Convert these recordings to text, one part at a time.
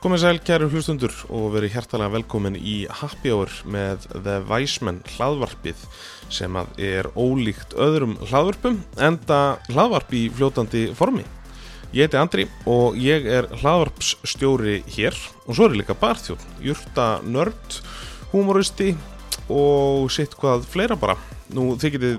Komið sæl kæru hlustundur og verið hjertalega velkomin í Happy Hour með The Weisman hlaðvarpið sem að er ólíkt öðrum hlaðvarpum enda hlaðvarp í fljótandi formi. Ég heiti Andri og ég er hlaðvarpsstjóri hér og svo er ég líka barþjón, júrta nörd, humoristi og sitt hvað fleira bara. Nú þið getið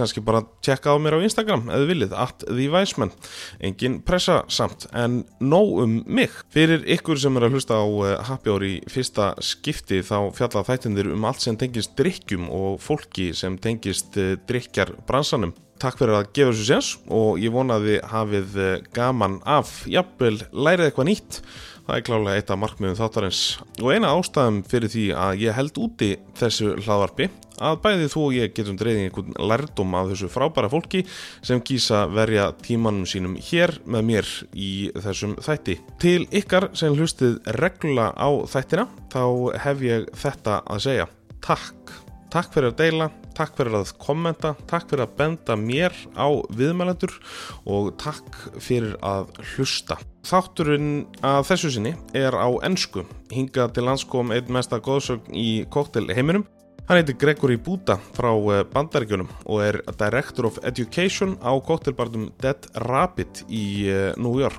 kannski bara tjekka á mér á Instagram eða viljið, at the Weisman engin pressa samt, en nóg um mig. Fyrir ykkur sem er að hlusta á eh, Happy Hour í fyrsta skipti þá fjalla þættindir um allt sem tengist drikkjum og fólki sem tengist eh, drikkjar bransanum. Takk fyrir að gefa þessu séns og ég vonaði hafið eh, gaman af, jafnvel lærið eitthvað nýtt Það er klálega eitt af markmiðum þáttarins og eina ástæðum fyrir því að ég held úti þessu hlaðvarpi að bæði þú og ég getum dreyðið einhvern lærdom af þessu frábæra fólki sem kýsa verja tímanum sínum hér með mér í þessum þætti. Til ykkar sem hlustið regla á þættina þá hef ég þetta að segja. Takk. Takk fyrir að deila, takk fyrir að kommenta, takk fyrir að benda mér á viðmælendur og takk fyrir að hlusta. Þátturinn að þessu sinni er á ennsku. Hinga til landskom einn mesta góðsögn í koktel heiminum. Hann heitir Gregory Buda frá eh, Bandaríkjunum og er Director of Education á koktelbarnum Dead Rabbit í eh, New York.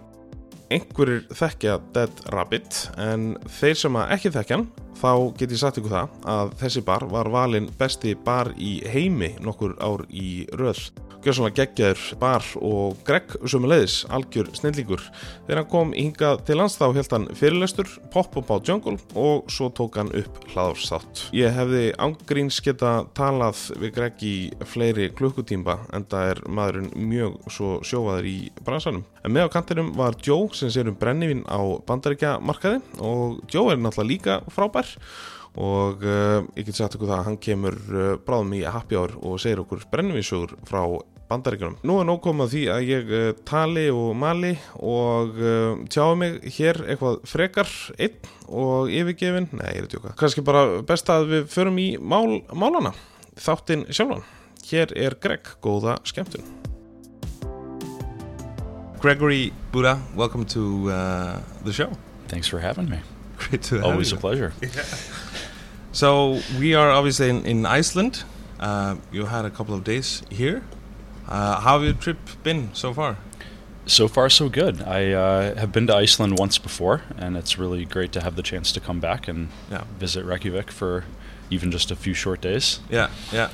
Einhverjir þekkja Dead Rabbit en þeir sem ekki þekkja hann þá get ég sagt ykkur það að þessi bar var valinn besti bar í heimi nokkur ár í röð. Svona geggjaður bar og Greg sumulegis, algjör snillingur. Þegar hann kom hinga til lands þá held hann fyrirlestur, pop-up á jungle og svo tók hann upp hlaðarstátt. Ég hefði ángríns geta talað við Greg í fleiri klukkutímba en það er maðurinn mjög svo sjófaður í bransanum. En með á kantinum var Joe sem sér um brennivinn á bandaríkja markaði og Joe er náttúrulega líka frábær og uh, ég get sagt ykkur það að hann kemur uh, bráðum í happy hour og segir okkur brennivísugur frá bandaríkunum. Nú er nóg komað því að ég uh, tali og mali og tjáu mig hér eitthvað frekar einn og yfirgefin, nei ég er að tjóka, kannski bara best að við förum í mál, málana, þáttinn sjálfan. Hér er Greg, góða skemmtun. Gregory Buddha, welcome to uh, the show. Thanks for having me. Great to Always a pleasure. you. So we are obviously in, in Iceland. Uh, you had a couple of days here. Uh, how have your trip been so far? So far, so good. I uh, have been to Iceland once before, and it's really great to have the chance to come back and Yeah. visit Reykjavik for even just a few short days. Yeah, yeah.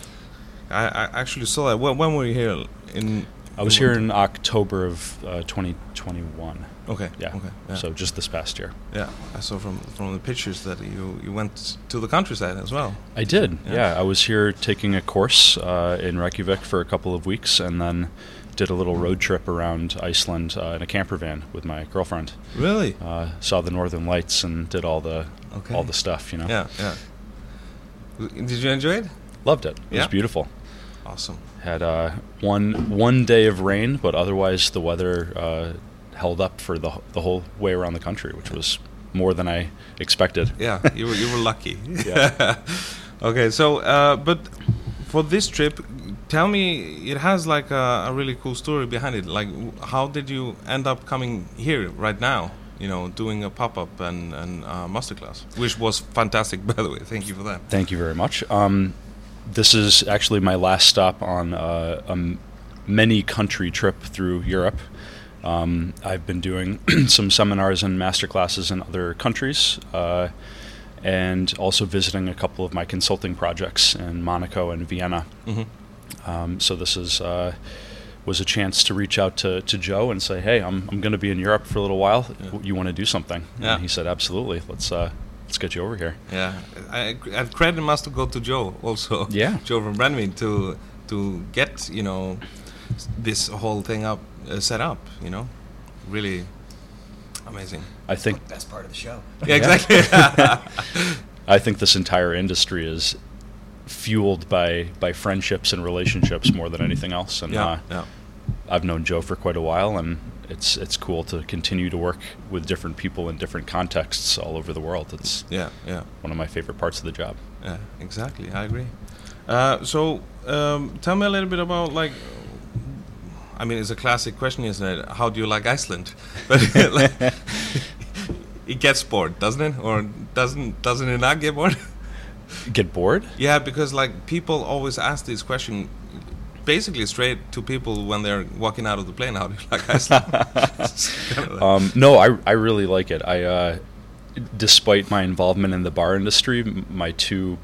I, I actually saw that. When, when were you here? In I was here in October of uh, 2021. Okay. Yeah. Okay. Yeah. So just this past year. yeah, I saw from from the pictures that you you went to the countryside as well. I did. Yeah. Yeah. I was here taking a course uh, in Reykjavik for a couple of weeks, and then did a little road trip around Iceland uh, in a camper van with my girlfriend. Really? Uh, saw the northern lights and did all the Okay. all the stuff. You know. Yeah, yeah. Did you enjoy it? Loved it. It Yeah? was beautiful. Awesome. Had uh, one one day of rain, but otherwise the weather uh, held up for the the whole way around the country, which was more than I expected. Yeah, you were you were lucky. Yeah. okay, so uh, but for this trip, tell me, it has like a, a really cool story behind it. Like, how did you end up coming here right now? You know, doing a pop up and and uh, masterclass, which was fantastic, by the way. Thank you for that. Thank you very much. Um, this is actually my last stop on uh, a many country trip through Europe. Um, I've been doing some seminars and master classes in other countries, uh, and also visiting a couple of my consulting projects in Monaco and Vienna. hmm Um, so this is uh, was a chance to reach out to, to Joe and say, "Hey, I'm, I'm going to be in Europe for a little while. Yeah. You want to do something?" Yeah. And he said, "Absolutely. Let's uh, let's get you over here." Yeah, I, and credit must go to Joe also. Yeah. Joe from Brennivin to to get you know this whole thing up uh, set up. You know, really amazing. I think best part of the show. Yeah, exactly. I think this entire industry is fueled by by friendships and relationships more than anything else. And yeah, uh, yeah. I've known Joe for quite a while, and it's it's cool to continue to work with different people in different contexts all over the world. It's Yeah, yeah, one of my favorite parts of the job. yeah, exactly. I agree. Uh, so, um, tell me a little bit about like. I mean, it's a classic question, isn't it? How do you like Iceland? But like, it gets bored, doesn't it? Or doesn't doesn't it not get bored? Get bored? yeah, because like people always ask this question basically straight to people when they're walking out of the plane. How do you like Iceland? Um, no, I, I really like it. I, uh, despite my involvement in the bar industry, my two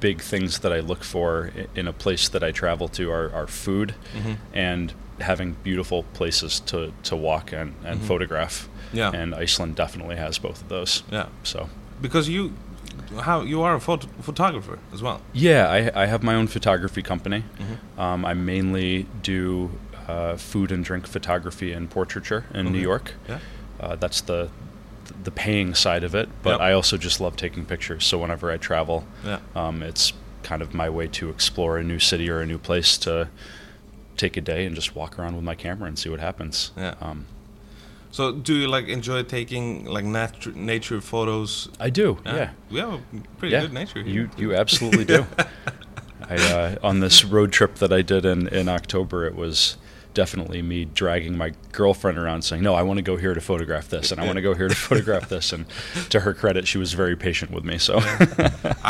big things that I look for in a place that I travel to are, are food Mhm. and having beautiful places to, to walk and, and Mhm. photograph. Yeah. And Iceland definitely has both of those. yeah, So, because you, how you are a phot- photographer as well. yeah, I, I have my own photography company. Mhm. Um, I mainly do uh, food and drink photography and portraiture in New York. Yeah. Uh, that's the the paying side of it, but Yep. I also just love taking pictures. So whenever I travel, Yeah. um, it's kind of my way to explore a new city or a new place to take a day and just walk around with my camera and see what happens. Yeah. Um, So, do you like enjoy taking like natu- nature photos? I do. Yeah. we have a pretty yeah. good nature here. You you absolutely do. I uh, on this road trip that I did in in October, it was definitely me dragging my girlfriend around saying, "No, I want to go here to photograph this, and I want to go here to photograph this." And to her credit, she was very patient with me. So,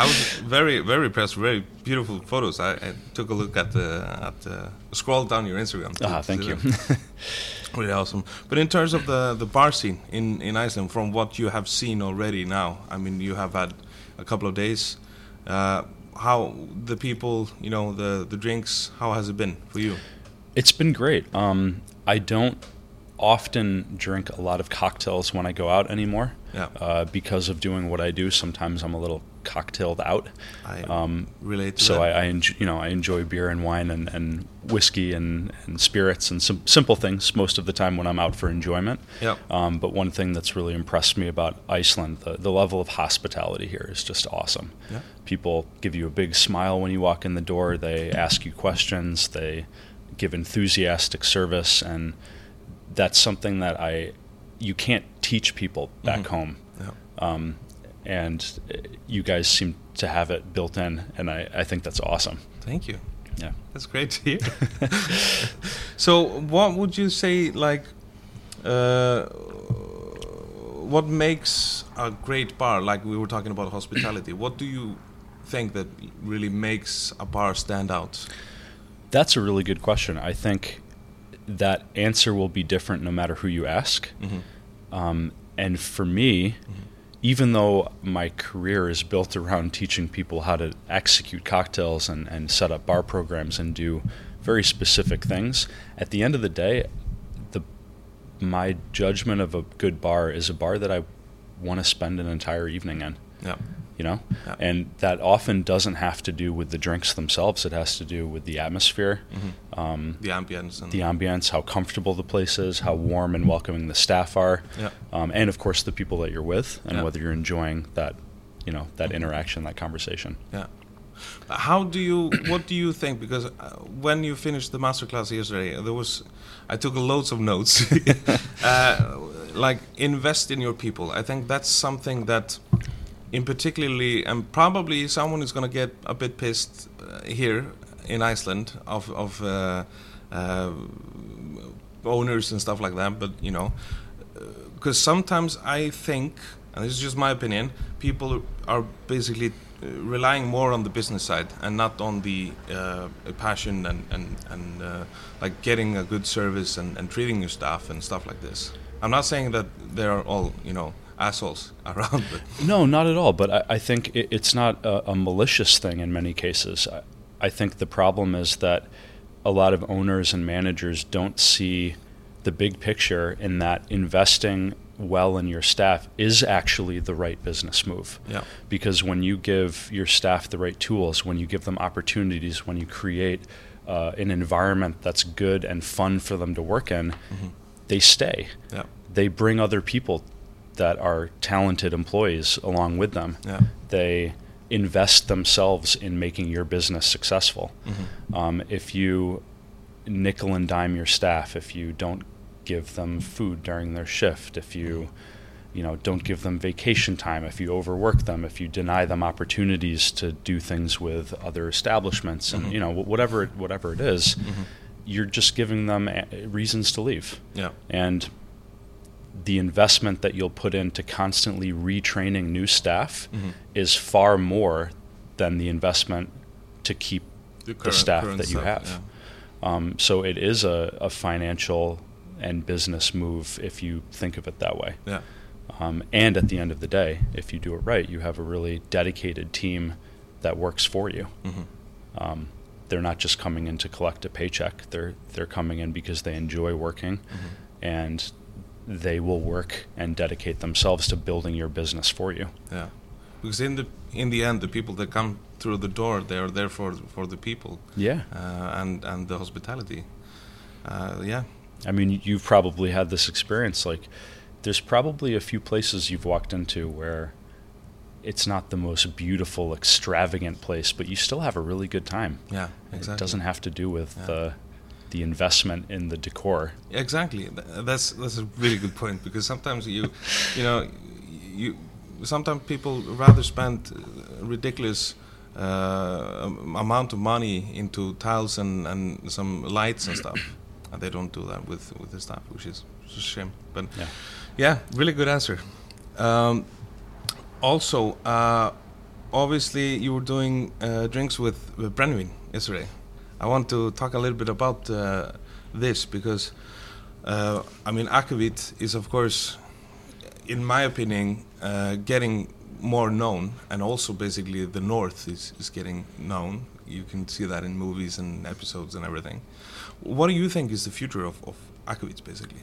I was very, very impressed. Very beautiful photos. I, I took a look at the at the scroll down your Instagram. ah, thank you. really awesome. But in terms of the the bar scene in in Iceland, from what you have seen already now, I mean, you have had a couple of days. Uh, how the people, you know, the the drinks. How has it been for you? It's been great. Um, I don't often drink a lot of cocktails when I go out anymore. Yeah. Uh, because of doing what I do, sometimes I'm a little cocktailed out. I Um, relate to so that. I, I enjoy, you know I enjoy beer and wine and, and whiskey and, and spirits and some simple things most of the time when I'm out for enjoyment. Yeah. Um, but one thing that's really impressed me about Iceland, the, the level of hospitality here is just awesome. Yeah. People give you a big smile when you walk in the door. They ask you questions. They give enthusiastic service, and that's something that I you can't teach people back Mhm. home Yeah. um, and uh, you guys seem to have it built in, and I, I think that's awesome. Thank you. Yeah. That's great to hear. so, what would you say, like, uh, what makes a great bar? Like we were talking about hospitality. what do you think that really makes a bar stand out? That's a really good question. I think that answer will be different no matter who you ask. Mm-hmm. Um, and for me, even though my career is built around teaching people how to execute cocktails and, and set up bar programs and do very specific things, at the end of the day, the my judgment of a good bar is a bar that I want to spend an entire evening in. Yeah. You know Yeah. and that often doesn't have to do with the drinks themselves it has to do with the atmosphere Mhm. um, The ambience and the ambience how comfortable the place is how warm and welcoming the staff are Yeah. um, and of course the people that you're with and Yeah. whether you're enjoying that you know that Mhm. interaction that conversation Yeah. How do you? What do you think? Because uh, when you finished the masterclass yesterday, there was, I took loads of notes. uh, like invest in your people. I think that's something that, in particularly, and probably someone is going to get a bit pissed uh, here in Iceland of of uh, uh, owners and stuff like that. But you know, because sometimes I think, and this is just my opinion, people are basically uh, relying more on the business side and not on the uh, passion and and and uh, like getting a good service and, and treating your staff and stuff like this. I'm not saying that they are all you know assholes around, No, not at all. But I, I think it, it's not a, a malicious thing in many cases. I, I think the problem is that a lot of owners and managers don't see the big picture in that investing well in your staff is actually the right business move. yeah, Because when you give your staff the right tools, when you give them opportunities, when you create uh, an environment that's good and fun for them to work in, Mhm. they stay yeah, they bring other people that are talented employees along with them. yeah, They invest themselves in making your business successful. Mhm. Um, if you nickel and dime your staff, if you don't give them food during their shift, if you you know don't give them vacation time, if you overwork them, if you deny them opportunities to do things with other establishments, and Mhm. you know whatever it- whatever it is, Mhm. you're just giving them reasons to leave yeah, and the investment that you'll put into constantly retraining new staff Mhm. is far more than the investment to keep The, the staff that you staff, have. yeah. Um, so it is a, a financial and business move if you think of it that way. Yeah. Um, and at the end of the day, if you do it right, you have a really dedicated team that works for you. Mhm. Um, they're not just coming in to collect a paycheck. They're they're coming in because they enjoy working, Mhm. and they will work and dedicate themselves to building your business for you. Yeah, because in the in the end, the people that come through the door, they are there for for the people Yeah, uh, and and the hospitality. Uh, yeah, I mean, you've probably had this experience. Like, there's probably a few places you've walked into where it's not the most beautiful, extravagant place, but you still have a really good time. yeah, exactly. It doesn't have to do with Yeah. the the investment in the decor. Exactly. That's that's a really good point because sometimes you, you know, you sometimes people rather spend ridiculous uh, amount of money into tiles and, and some lights and stuff, and they don't do that with with the stuff, which is which is a shame. But Yeah. yeah, really good answer. Um, also, uh, obviously, you were doing uh, drinks with, with Brennivin yesterday. I want to talk a little bit about uh, this because, uh, I mean, Akavit is, of course, in my opinion, uh, getting more known, and also basically the North is, is getting known. You can see that in movies and episodes and everything. What do you think is the future of, of Akavit, basically?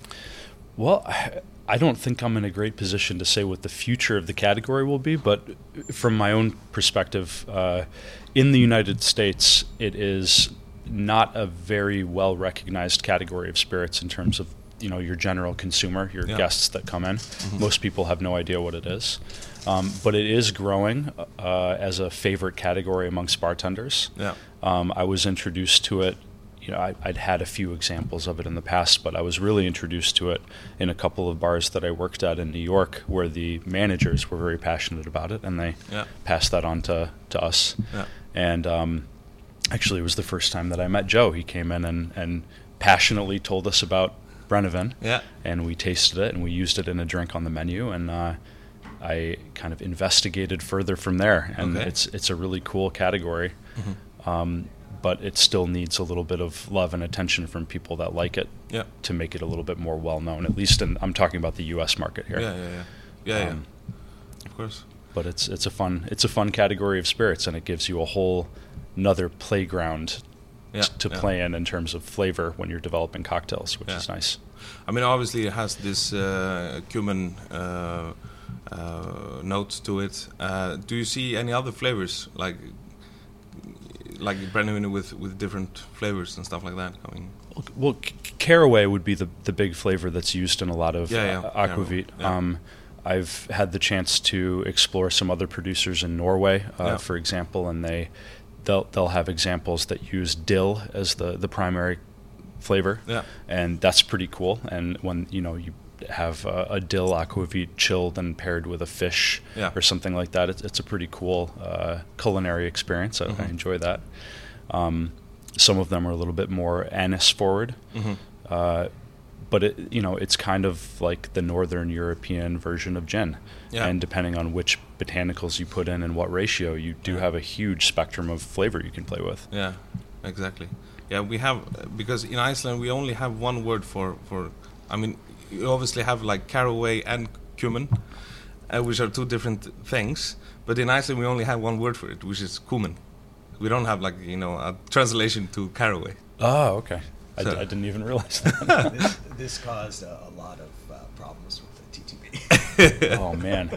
Well, I- don't think I'm in a great position to say what the future of the category will be, but from my own perspective, uh, in the United States, it is not a very well recognized category of spirits in terms of you know your general consumer, your Yeah. guests that come in. Most people have no idea what it is, um, but it is growing uh, as a favorite category amongst bartenders. Yeah. Um, I was introduced to it. You know, I, I'd had a few examples of it in the past, but I was really introduced to it in a couple of bars that I worked at in New York, where the managers were very passionate about it, and they Yeah. passed that on to, to us. Yeah. And um, actually, it was the first time that I met Joe. He came in and, and passionately told us about Brennivin, Yeah. and we tasted it and we used it in a drink on the menu, and uh, I kind of investigated further from there. And Okay. it's it's a really cool category, um, but it still needs a little bit of love and attention from people that like it Yeah. to make it a little bit more well known. At least, in, I'm talking about the U.S. market here. Yeah, yeah, yeah, yeah, yeah. Um, Of course. But it's it's a fun it's a fun category of spirits, and it gives you a whole another playground Yeah, t- to yeah. play in in terms of flavor when you're developing cocktails, which Yeah. is nice. I mean, obviously, it has this uh, cumin uh, uh, notes to it. Uh, do you see any other flavors like like Brennivin with with different flavors and stuff like that coming? Well, c- caraway would be the the big flavor that's used in a lot of aquavit. Um, I've had the chance to explore some other producers in Norway, uh, for example, and they they'll they'll have examples that use dill as the the primary flavor, Yeah. and that's pretty cool. And when you know you have a, a dill aquavit chilled and paired with a fish Yeah. or something like that, it's, it's a pretty cool uh, culinary experience. I, I Mhm. enjoy that. Um, some of them are a little bit more anise forward, hmm uh, but it, you know it's kind of like the northern European version of gin. Yeah. And depending on which botanicals you put in and what ratio, you do Yeah. have a huge spectrum of flavor you can play with. Yeah, exactly. Yeah, we have because in Iceland we only have one word for for. I mean, you obviously have like caraway and cumin, uh, which are two different things. But in Iceland we only have one word for it, which is cumin. We don't have like you know a translation to caraway. Oh, okay. I, d- So- I didn't even realize that. this, this caused a, a lot of uh, problems with the TTP. oh man.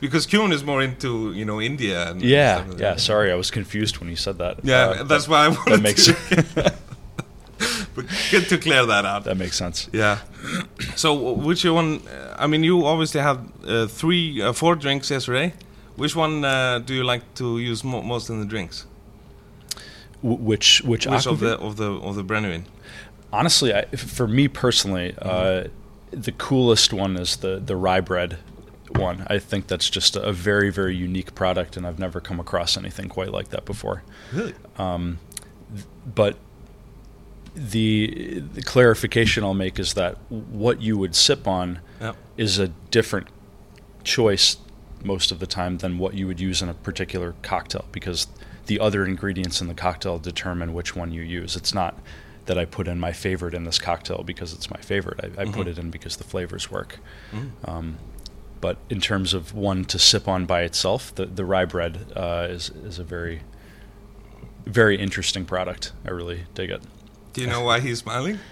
because cumin is more into you know India. And yeah, like yeah. Sorry, I was confused when you said that. Yeah, Uh, that's that, why I wanted that makes to. but good to clear that out. that makes sense. Yeah. So which one? Uh, I mean, you obviously had uh, three, uh, four drinks yesterday. Which one uh, do you like to use mo- most in the drinks? Which which, Which of the of the of the Brennivin? honestly, I, for me personally, uh, the coolest one is the the rye bread one. I think that's just a very very unique product, and I've never come across anything quite like that before. Really? Um, th- but the, the clarification I'll make is that what you would sip on Yeah. is a different choice most of the time than what you would use in a particular cocktail because the other ingredients in the cocktail determine which one you use. It's not that I put in my favorite in this cocktail because it's my favorite. I, I put Mhm. it in because the flavors work. Mm. Um, but in terms of one to sip on by itself, the, the rye bread uh, is, is a very, very interesting product. I really dig it. Do you know why he's smiling?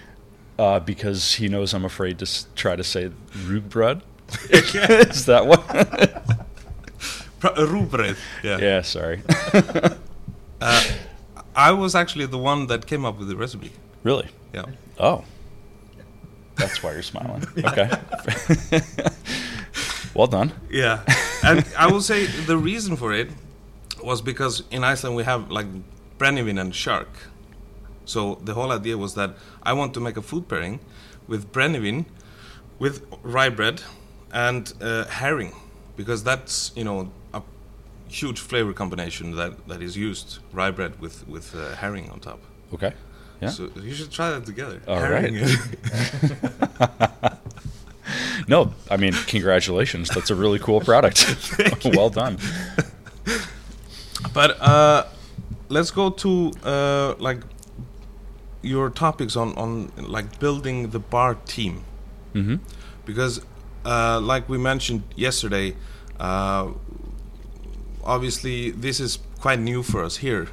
Uh, because he knows I'm afraid to s- try to say rug bread. is that what? Rugbröd. Yeah. yeah, sorry. Uh, I was actually the one that came up with the recipe. really? Yeah. Oh. That's why you're smiling. Okay. well done. Yeah, and I will say the reason for it was because in Iceland we have like brennivin and shark. So the whole idea was that I want to make a food pairing with brennivin, with rye bread, and uh, herring, because that's you know huge flavor combination that, that is used rye bread with with uh, herring on top. Okay. Yeah. So you should try that together. All Herring. No, I mean, congratulations. That's a really cool product. well done. But uh, let's go to uh, like your topics on on like building the bar team hmm because uh, like we mentioned yesterday, uh, obviously this is quite new for us here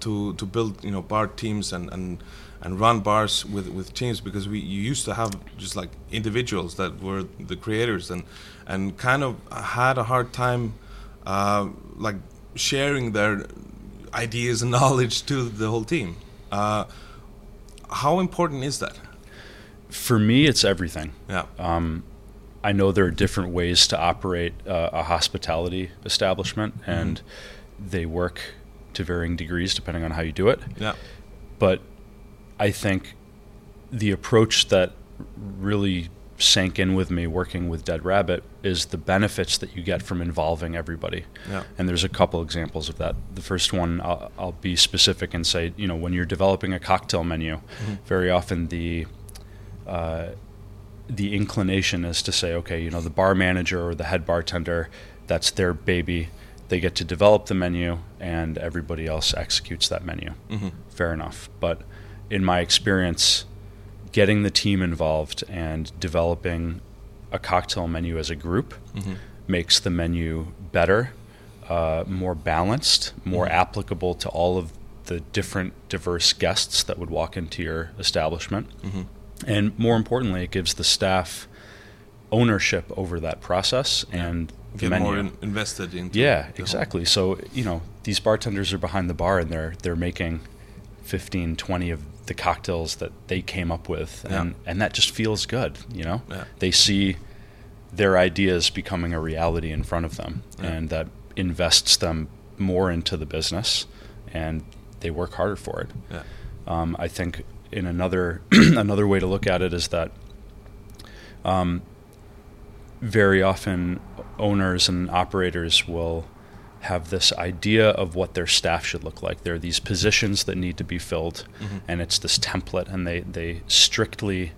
to to build you know bar teams and and and run bars with with teams because we you used to have just like individuals that were the creators and and kind of had a hard time uh, like sharing their ideas and knowledge to the whole team. Uh, how important is that? For me, it's everything. Yeah. Um, I know there are different ways to operate uh, a hospitality establishment, and they work to varying degrees depending on how you do it. Yeah. But I think the approach that really sank in with me working with Dead Rabbit is the benefits that you get from involving everybody. Yeah. And there's a couple examples of that. The first one, I'll, I'll be specific and say, you know, when you're developing a cocktail menu, very often the uh, the inclination is to say, okay, you know, the bar manager or the head bartender, that's their baby. They get to develop the menu, and everybody else executes that menu. Mhm. Fair enough. But in my experience, getting the team involved and developing a cocktail menu as a group Mhm. makes the menu better, uh, more balanced, more Mhm. applicable to all of the different diverse guests that would walk into your establishment. And more importantly, it gives the staff ownership over that process Yeah. and the Get menu. more in, invested in. yeah, exactly. So, you know, these bartenders are behind the bar and they're they're making 15, 20 of the cocktails that they came up with Yeah. and and that just feels good, you know? Yeah. They see their ideas becoming a reality in front of them Yeah. and that invests them more into the business and they work harder for it. Yeah. Um, I think in another another way to look at it is that um, very often owners and operators will have this idea of what their staff should look like. There are these positions that need to be filled, Mhm. and it's this template, and they, they strictly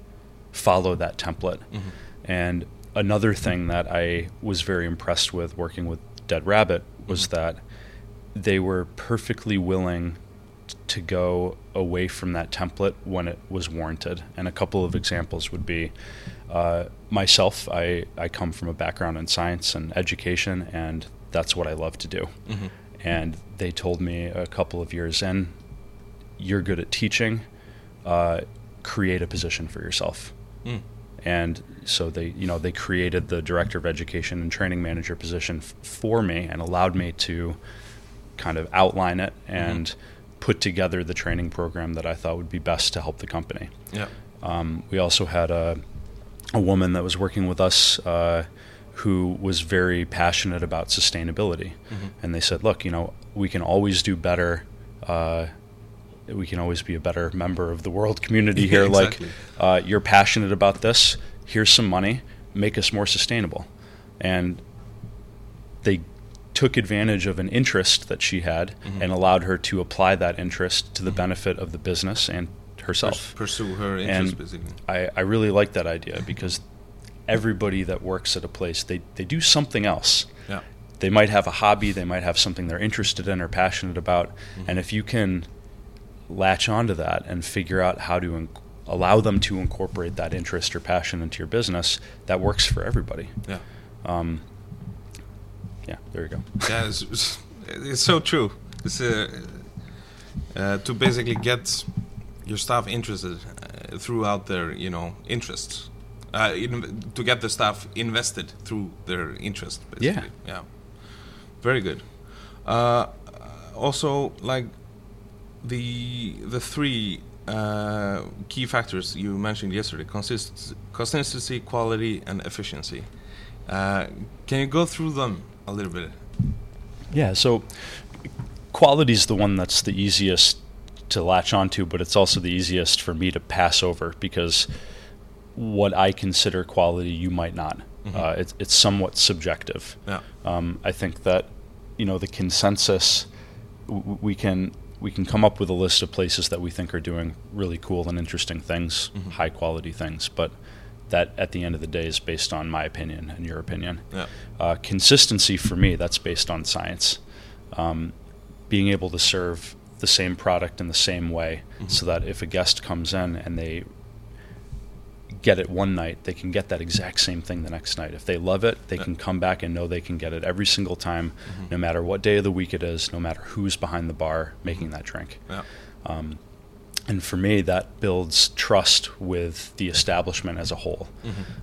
follow that template. Mhm. And another thing that I was very impressed with working with Dead Rabbit was Mhm. that they were perfectly willing to go away from that template when it was warranted. And a couple of examples would be uh, myself, I, I come from a background in science and education, and that's what I love to do. Mhm. And they told me a couple of years in, you're good at teaching, uh, create a position for yourself Mm. and so they you know they created the director of education and training manager position f- for me and allowed me to kind of outline it and put together the training program that I thought would be best to help the company. Yeah. Um, we also had a, a woman that was working with us uh, who was very passionate about sustainability. Mhm. And they said, look, you know, we can always do better. Uh, we can always be a better member of the world community Yeah, here. exactly. Like, uh, you're passionate about this. Here's some money. Make us more sustainable. And they took advantage of an interest that she had Mhm. and allowed her to apply that interest to the Mhm. benefit of the business and herself. pursue her interest, And basically. I, I really like that idea because everybody that works at a place they, they do something else. Yeah. They might have a hobby, they might have something they're interested in or passionate about, and if you can latch onto that and figure out how to inc- allow them to incorporate that interest or passion into your business, that works for everybody. Yeah. Um, yeah, there you go. yeah, it's, it's, so true. It's uh, uh, to basically get your staff interested uh, throughout their, you know, interests. Uh, in, to get the staff invested through their interest, basically. Yeah. Very good. Uh, also, like the the three uh, key factors you mentioned yesterday: consist- consistency, quality, and efficiency. Uh, can you go through them a little bit? Yeah, so quality is the one that's the easiest to latch onto, but it's also the easiest for me to pass over because what I consider quality, you might not. Uh, it's, it's somewhat subjective. Yeah. Um, I think that you know the consensus w- we can we can come up with a list of places that we think are doing really cool and interesting things, high quality things, but that at the end of the day is based on my opinion and your opinion. Yeah. Uh, consistency for me, that's based on science. Um, being able to serve the same product in the same way so that if a guest comes in and they get it one night, they can get that exact same thing the next night. If they love it, they can come back and know they can get it every single time, no matter what day of the week it is, no matter who's behind the bar making that drink. Yeah. And for me, that builds trust with the establishment as a whole.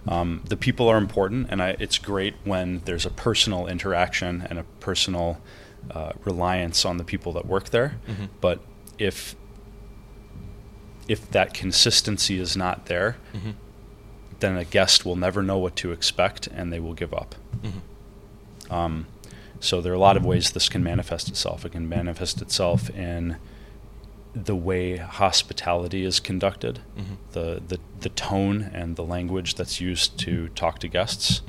Um, the people are important, and I, it's great when there's a personal interaction and a personal uh, reliance on the people that work there. But if if that consistency is not there, then a guest will never know what to expect, and they will give up. Um, so there are a lot of ways this can manifest itself. It can manifest itself in the way hospitality is conducted, the, the the tone and the language that's used to talk to guests.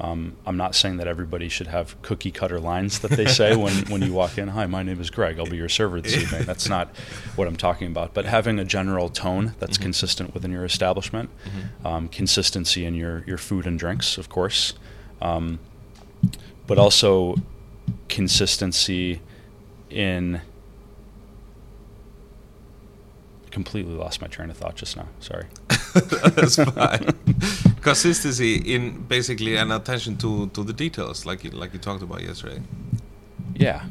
Um, I'm not saying that everybody should have cookie cutter lines that they say when, when you walk in. Hi, my name is Greg. I'll be your server this evening. That's not what I'm talking about. But having a general tone that's consistent within your establishment, um, consistency in your, your food and drinks, of course, um, but also consistency in completely lost my train of thought just now. Sorry. That's fine. Consistency in basically an attention to, to the details, like you, like you talked about yesterday. Yeah.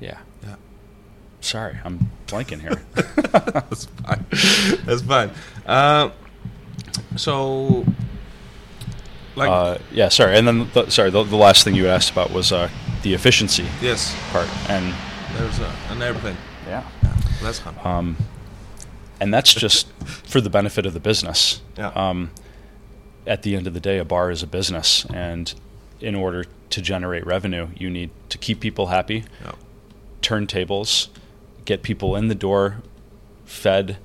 Yeah. Yeah. Sorry, I'm blanking here. That's fine. That's fine. Uh, so, like, uh, yeah, sorry. And then, the, sorry, the, the last thing you asked about was uh, the efficiency yes, part. And there's a, an airplane. yeah. That's fine. Um, and that's just for the benefit of the business. Yeah. Um, at the end of the day, a bar is a business, and in order to generate revenue, you need to keep people happy, Yeah. turn tables, get people in the door, fed,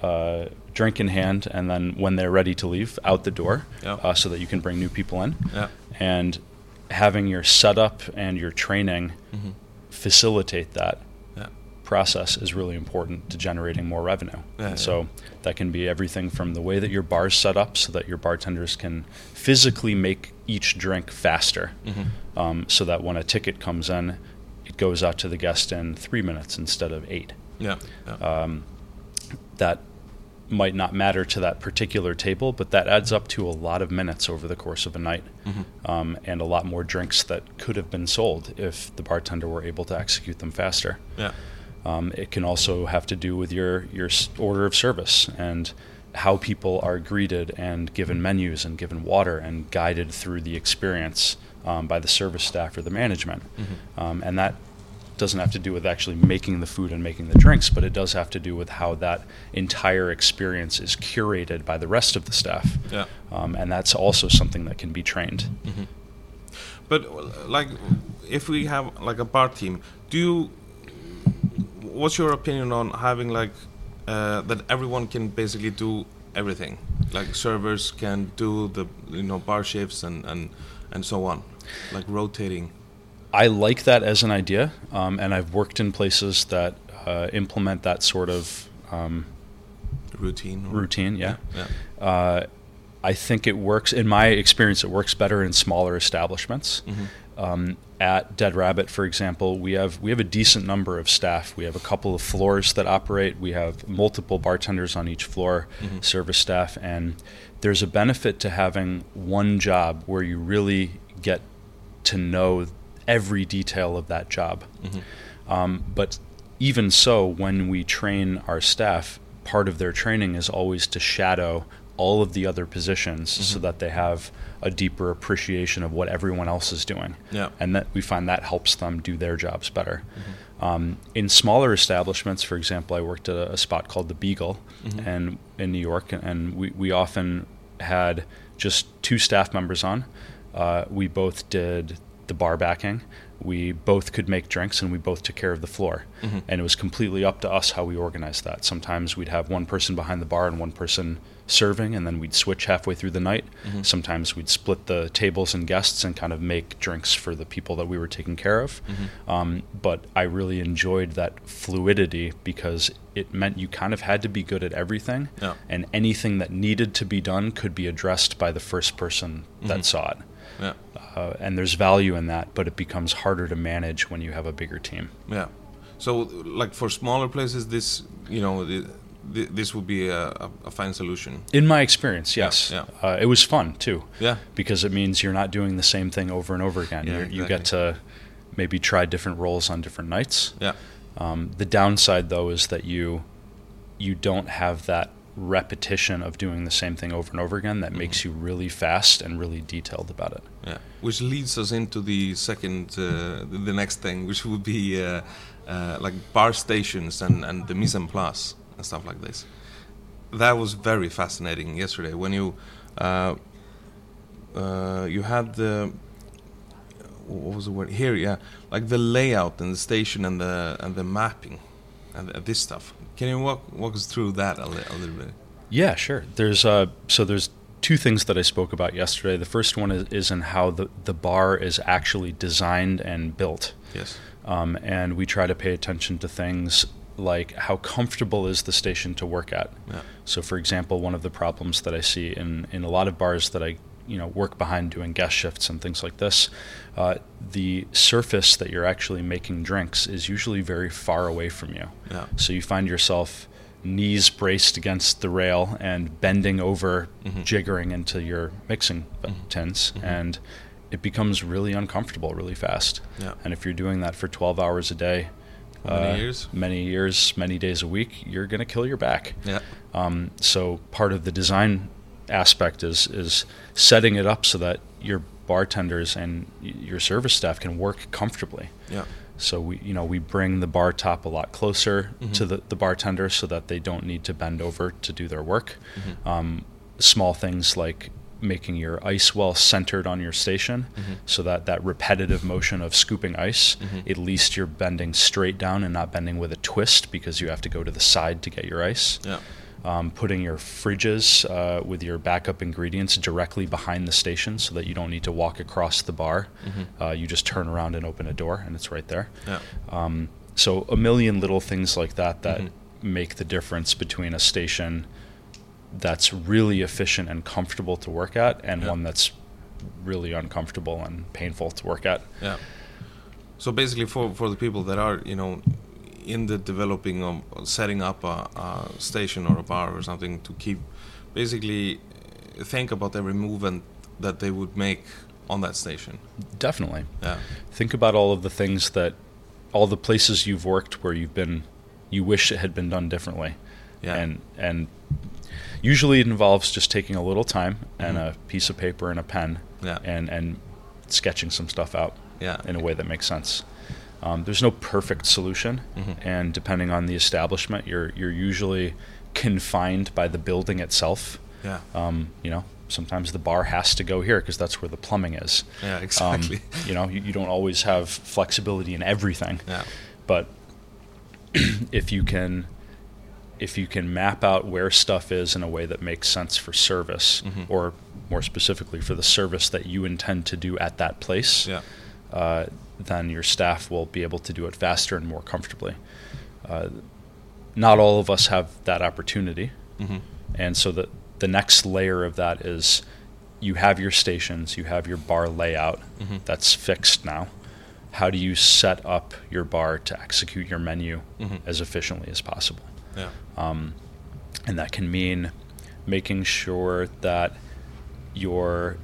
uh, drink in hand, and then when they're ready to leave, out the door, Yeah. uh, so that you can bring new people in. Yeah. And having your setup and your training Mhm. facilitate that. Process is really important to generating more revenue. Yeah, yeah. so that can be everything from the way that your bar's set up so that your bartenders can physically make each drink faster Mhm. um, so that when a ticket comes in, it goes out to the guest in three minutes instead of eight. Yeah. yeah. Um, that might not matter to that particular table, but that adds up to a lot of minutes over the course of a night, Mhm. um, and a lot more drinks that could have been sold if the bartender were able to execute them faster. yeah. Um, it can also have to do with your your order of service and how people are greeted and given menus and given water and guided through the experience um, by the service staff or the management. Um, and that doesn't have to do with actually making the food and making the drinks, but it does have to do with how that entire experience is curated by the rest of the staff. Yeah. Um, and that's also something that can be trained. But uh, like, if we have like a bar team, do you? What's your opinion on having like uh, that everyone can basically do everything? Like servers can do the you know bar shifts and and and so on, like rotating. I like that as an idea, um, and I've worked in places that uh, implement that sort of um, routine. or- routine. Yeah. Yeah. Uh, I think it works. In my experience, it works better in smaller establishments. Mm-hmm. Um, at Dead Rabbit, for example, we have we have a decent number of staff. We have a couple of floors that operate. We have multiple bartenders on each floor, Mm-hmm. service staff, and there's a benefit to having one job where you really get to know every detail of that job. Um, but even so, when we train our staff, part of their training is always to shadow all of the other positions so that they have a deeper appreciation of what everyone else is doing. Yeah. And that we find that helps them do their jobs better. Um, in smaller establishments, for example, I worked at a, a spot called the Beagle and in New York, and we, we often had just two staff members on. Uh, we both did the bar backing. We both could make drinks, and we both took care of the floor. And it was completely up to us how we organized that. Sometimes we'd have one person behind the bar and one person serving, and then we'd switch halfway through the night. Sometimes we'd split the tables and guests and kind of make drinks for the people that we were taking care of. Um, but I really enjoyed that fluidity because it meant you kind of had to be good at everything, Yeah. and anything that needed to be done could be addressed by the first person that saw it. Yeah. Uh, and there's value in that, but it becomes harder to manage when you have a bigger team. Yeah. So, like for smaller places, this you know, this would be a, a, a fine solution. In my experience, yes, yeah. Uh, it was fun too. Yeah. because it means you're not doing the same thing over and over again. Yeah, You're, You get to maybe try different roles on different nights. Yeah. Um, the downside, though, is that you you don't have that repetition of doing the same thing over and over again that makes you really fast and really detailed about it. Yeah. Which leads us into the second, uh, the the next thing, which would be uh, uh, like bar stations and and the mise en place and stuff like this. That was very fascinating yesterday when you uh, uh, you had the what was the word here? Yeah, like the layout and the station and the and the mapping and th- this stuff. Can you walk walk us through that a, li- a little bit? Yeah, sure. There's uh, so there's two things that I spoke about yesterday. The first one is, is in how the the bar is actually designed and built. Yes. um, and we try to pay attention to things like how comfortable is the station to work at. Yeah. So, for example, one of the problems that I see in, in a lot of bars that I you know work behind doing guest shifts and things like this, uh, the surface that you're actually making drinks is usually very far away from you. Yeah. So you find yourself knees braced against the rail and bending over, Mm-hmm. jiggering into your mixing b- tins, and it becomes really uncomfortable really fast. Yeah. And if you're doing that for 12 hours a day, many uh, years? many years, many days a week, you're going to kill your back. Yeah. Um, so part of the design aspect is is setting it up so that your bartenders and your service staff can work comfortably. Yeah. So we, you know, we bring the bar top a lot closer to the, the bartender so that they don't need to bend over to do their work. Um, small things like making your ice well centered on your station, so that that repetitive motion of scooping ice, at least you're bending straight down and not bending with a twist because you have to go to the side to get your ice Yeah. um, putting your fridges uh, with your backup ingredients directly behind the station so that you don't need to walk across the bar. Uh, you just turn around and open a door, and it's right there. Yeah. Um, so a million little things like that that Mhm. make the difference between a station that's really efficient and comfortable to work at and Yeah. one that's really uncomfortable and painful to work at. Yeah. So basically, for for the people that are you know in the developing of setting up a, a station or a bar or something to keep basically uh, think about every movement that they would make on that station. Definitely. Yeah. Think about all of the things that, all the places you've worked where you've been, you wish it had been done differently. Yeah. And and usually it involves just taking a little time and a piece of paper and a pen. Mm-hmm. Yeah. And and sketching some stuff out. Yeah. In a way that makes sense. Um, there's no perfect solution, Mhm. and depending on the establishment, you're you're usually confined by the building itself. Yeah. Um, you know, sometimes the bar has to go here because that's where the plumbing is. Yeah. Um, Exactly. you know, you, you don't always have flexibility in everything, yeah. but if you can, if you can map out where stuff is in a way that makes sense for service, Mhm. or more specifically for the service that you intend to do at that place, Yeah. uh, then your staff will be able to do it faster and more comfortably. Uh, not all of us have that opportunity. Mhm. And so the the next layer of that is you have your stations, you have your bar layout Mhm. that's fixed now. How do you set up your bar to execute your menu Mhm. as efficiently as possible? Yeah. Um, and that can mean making sure that your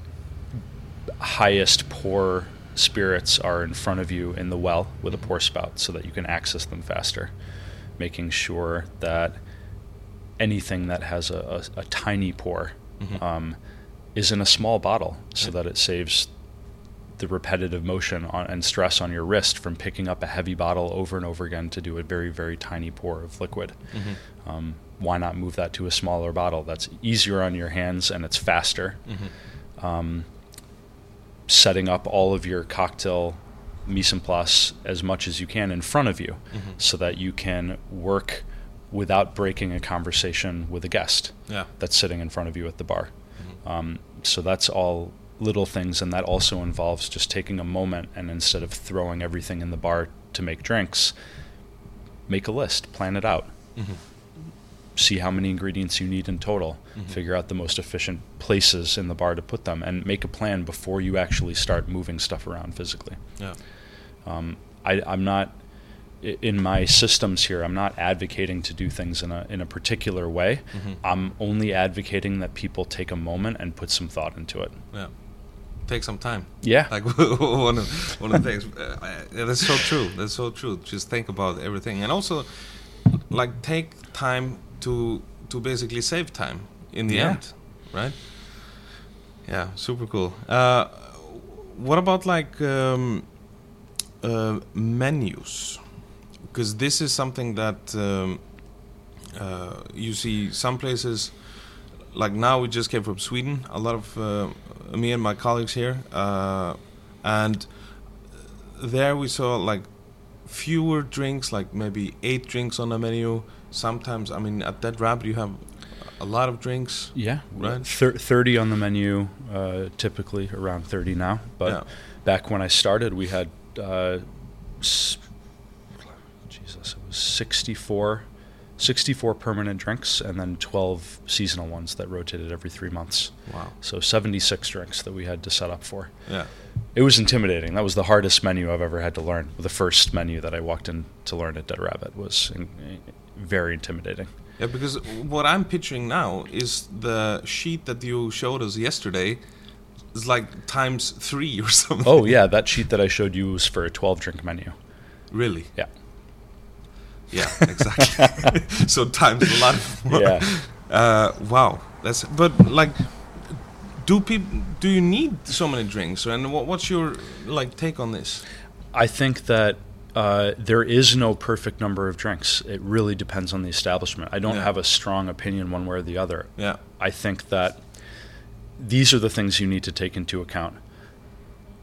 highest pour spirits are in front of you in the well with a pour spout so that you can access them faster. Making sure that anything that has a, a, a tiny pour Mhm. um, is in a small bottle so that it saves the repetitive motion on, and stress on your wrist from picking up a heavy bottle over and over again to do a very, very tiny pour of liquid. Mhm. Um, why not move that to a smaller bottle? That's easier on your hands and it's faster. Mhm. Um, setting up all of your cocktail mise en place as much as you can in front of you Mhm. so that you can work without breaking a conversation with a guest Yeah. that's sitting in front of you at the bar. Mhm. Um, so that's all little things, and that also involves just taking a moment and instead of throwing everything in the bar to make drinks, make a list, plan it out, Mhm. see how many ingredients you need in total, Mhm. figure out the most efficient places in the bar to put them, and make a plan before you actually start moving stuff around physically. Yeah. Um, I, I'm not in my systems here. I'm not advocating to do things in a in a particular way. Mhm. I'm only advocating that people take a moment and put some thought into it. Yeah. Take some time. Yeah, Like one of one of the things. Uh, that's so true. That's so true. Just think about everything, and also, like, take time to to basically save time in the Yeah. end, right? Yeah, super cool. Uh, what about like um, uh, menus? Because this is something that um, uh, you see some places. Like now, we just came from Sweden. A lot of uh, me and my colleagues here, uh, and there we saw like fewer drinks, like maybe eight drinks on the menu. Sometimes, I mean, at Dead Rabbit, you have a lot of drinks. yeah. Right. Thir- Thirty on the menu, uh, typically around thirty now. But Yeah. back when I started, we had uh, s- Jesus, it was 64, 64 permanent drinks, and then twelve seasonal ones that rotated every three months. Wow. So seventy six drinks that we had to set up for. Yeah. It was intimidating. That was the hardest menu I've ever had to learn. The first menu that I walked in to learn at Dead Rabbit was in, eh, very intimidating. Yeah, because what I'm picturing now is the sheet that you showed us yesterday is like times three or something. Oh yeah, that sheet that I showed you was for a 12 drink menu. Really? Yeah. Yeah, exactly. so times a lot more. Yeah. Uh, wow. That's but like do people do you need so many drinks and what, what's your like take on this? I think that uh, there is no perfect number of drinks. It really depends on the establishment. I don't Yeah. have a strong opinion one way or the other. Yeah. I think that these are the things you need to take into account.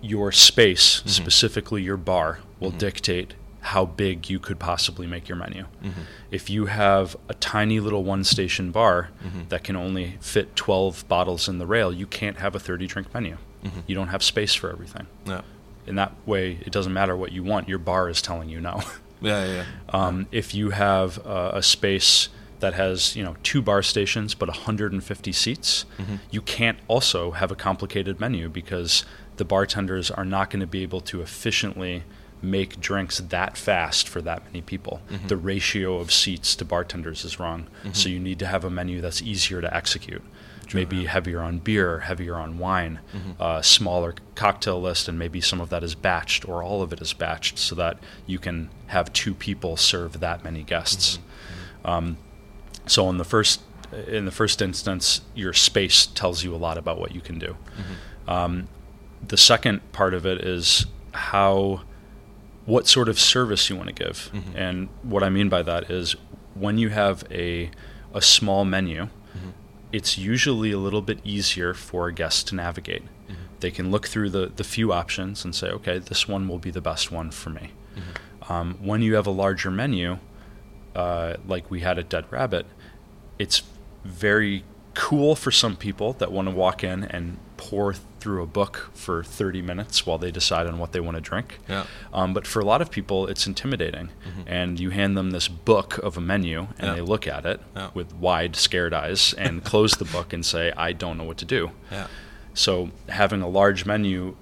Your space, Mm-hmm. specifically your bar, will dictate how big you could possibly make your menu. Mm-hmm. If you have a tiny little one station bar Mhm. that can only fit 12 bottles in the rail, you can't have a 30 drink menu. Mhm. You don't have space for everything. Yeah. In that way, it doesn't matter what you want, your bar is telling you no. Yeah, yeah. yeah. Um, if you have uh, a space that has you know two bar stations but 150 seats, Mhm. you can't also have a complicated menu because the bartenders are not going to be able to efficiently make drinks that fast for that many people. Mhm. The ratio of seats to bartenders is wrong, so Mhm. you need to have a menu that's easier to execute. True, maybe yeah. heavier on beer, heavier on wine, Mhm. uh, smaller cocktail list, and maybe some of that is batched or all of it is batched, so that you can have two people serve that many guests. Um, so in the first in the first instance, your space tells you a lot about what you can do. Um, the second part of it is how what sort of service you want to give, Mhm. and what I mean by that is when you have a a small menu, it's usually a little bit easier for a guest to navigate. They can look through the, the few options and say, okay, this one will be the best one for me. Um, when you have a larger menu, uh, like we had at Dead Rabbit, it's very cool for some people that want to walk in and pore through a book for 30 minutes while they decide on what they want to drink. Yeah. Um, but for a lot of people, it's intimidating. And you hand them this book of a menu, and Mm-hmm. Yeah. they look at it Yeah. with wide, scared eyes and close the book and say, I don't know what to do. Yeah. So having a large menu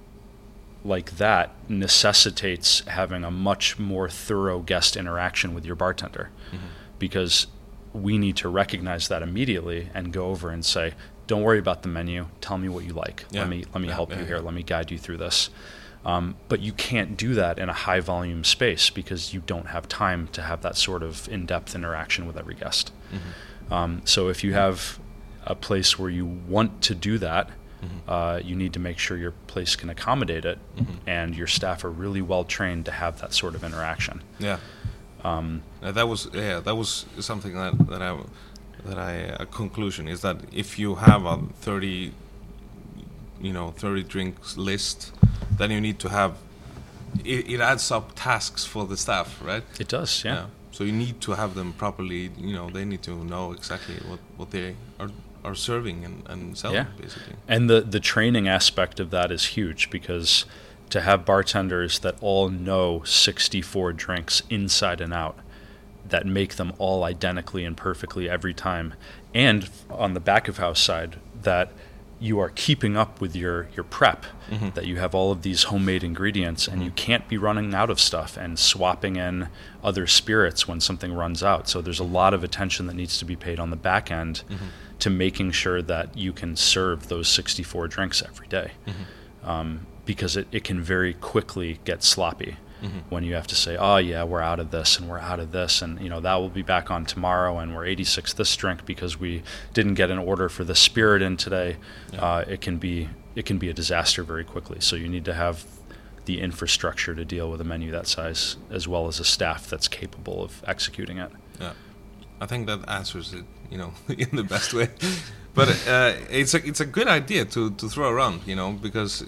like that necessitates having a much more thorough guest interaction with your bartender Mm-hmm. because we need to recognize that immediately and go over and say don't worry about the menu tell me what you like Yeah. let me let me Yeah, help yeah, you here let me guide you through this um, but you can't do that in a high volume space because you don't have time to have that sort of in-depth interaction with every guest Mm-hmm. um, so if you have a place where you want to do that, uh, you need to make sure your place can accommodate it, and your staff are really well trained to have that sort of interaction. Yeah. Um, that was yeah that was something that that I that I a conclusion is that if you have a thirty you know thirty drinks list, then you need to have it, it adds up tasks for the staff, right? it does, yeah. So you need to have them properly. You know they need to know exactly what what they are are serving and and selling Yeah. basically. And the the training aspect of that is huge because to have bartenders that all know 64 drinks inside and out that make them all identically and perfectly every time. And on the back of house side that you are keeping up with your your prep mm-hmm. that you have all of these homemade ingredients and you mm-hmm. can't be running out of stuff and swapping in other spirits when something runs out. So there's a lot of attention that needs to be paid on the back end mm-hmm. to making sure that you can serve those 64 drinks every day. Um, because it, it can very quickly get sloppy when you have to say, oh, yeah, we're out of this and we're out of this. And, you know, that will be back on tomorrow and we're 86 this drink because we didn't get an order for the spirit in today. Uh, it can be it can be a disaster very quickly. So you need to have the infrastructure to deal with a menu that size as well as a staff that's capable of executing it. Yeah, I think that answers it, you know, in the best way. But uh, it's a it's a good idea to, to throw around, you know, because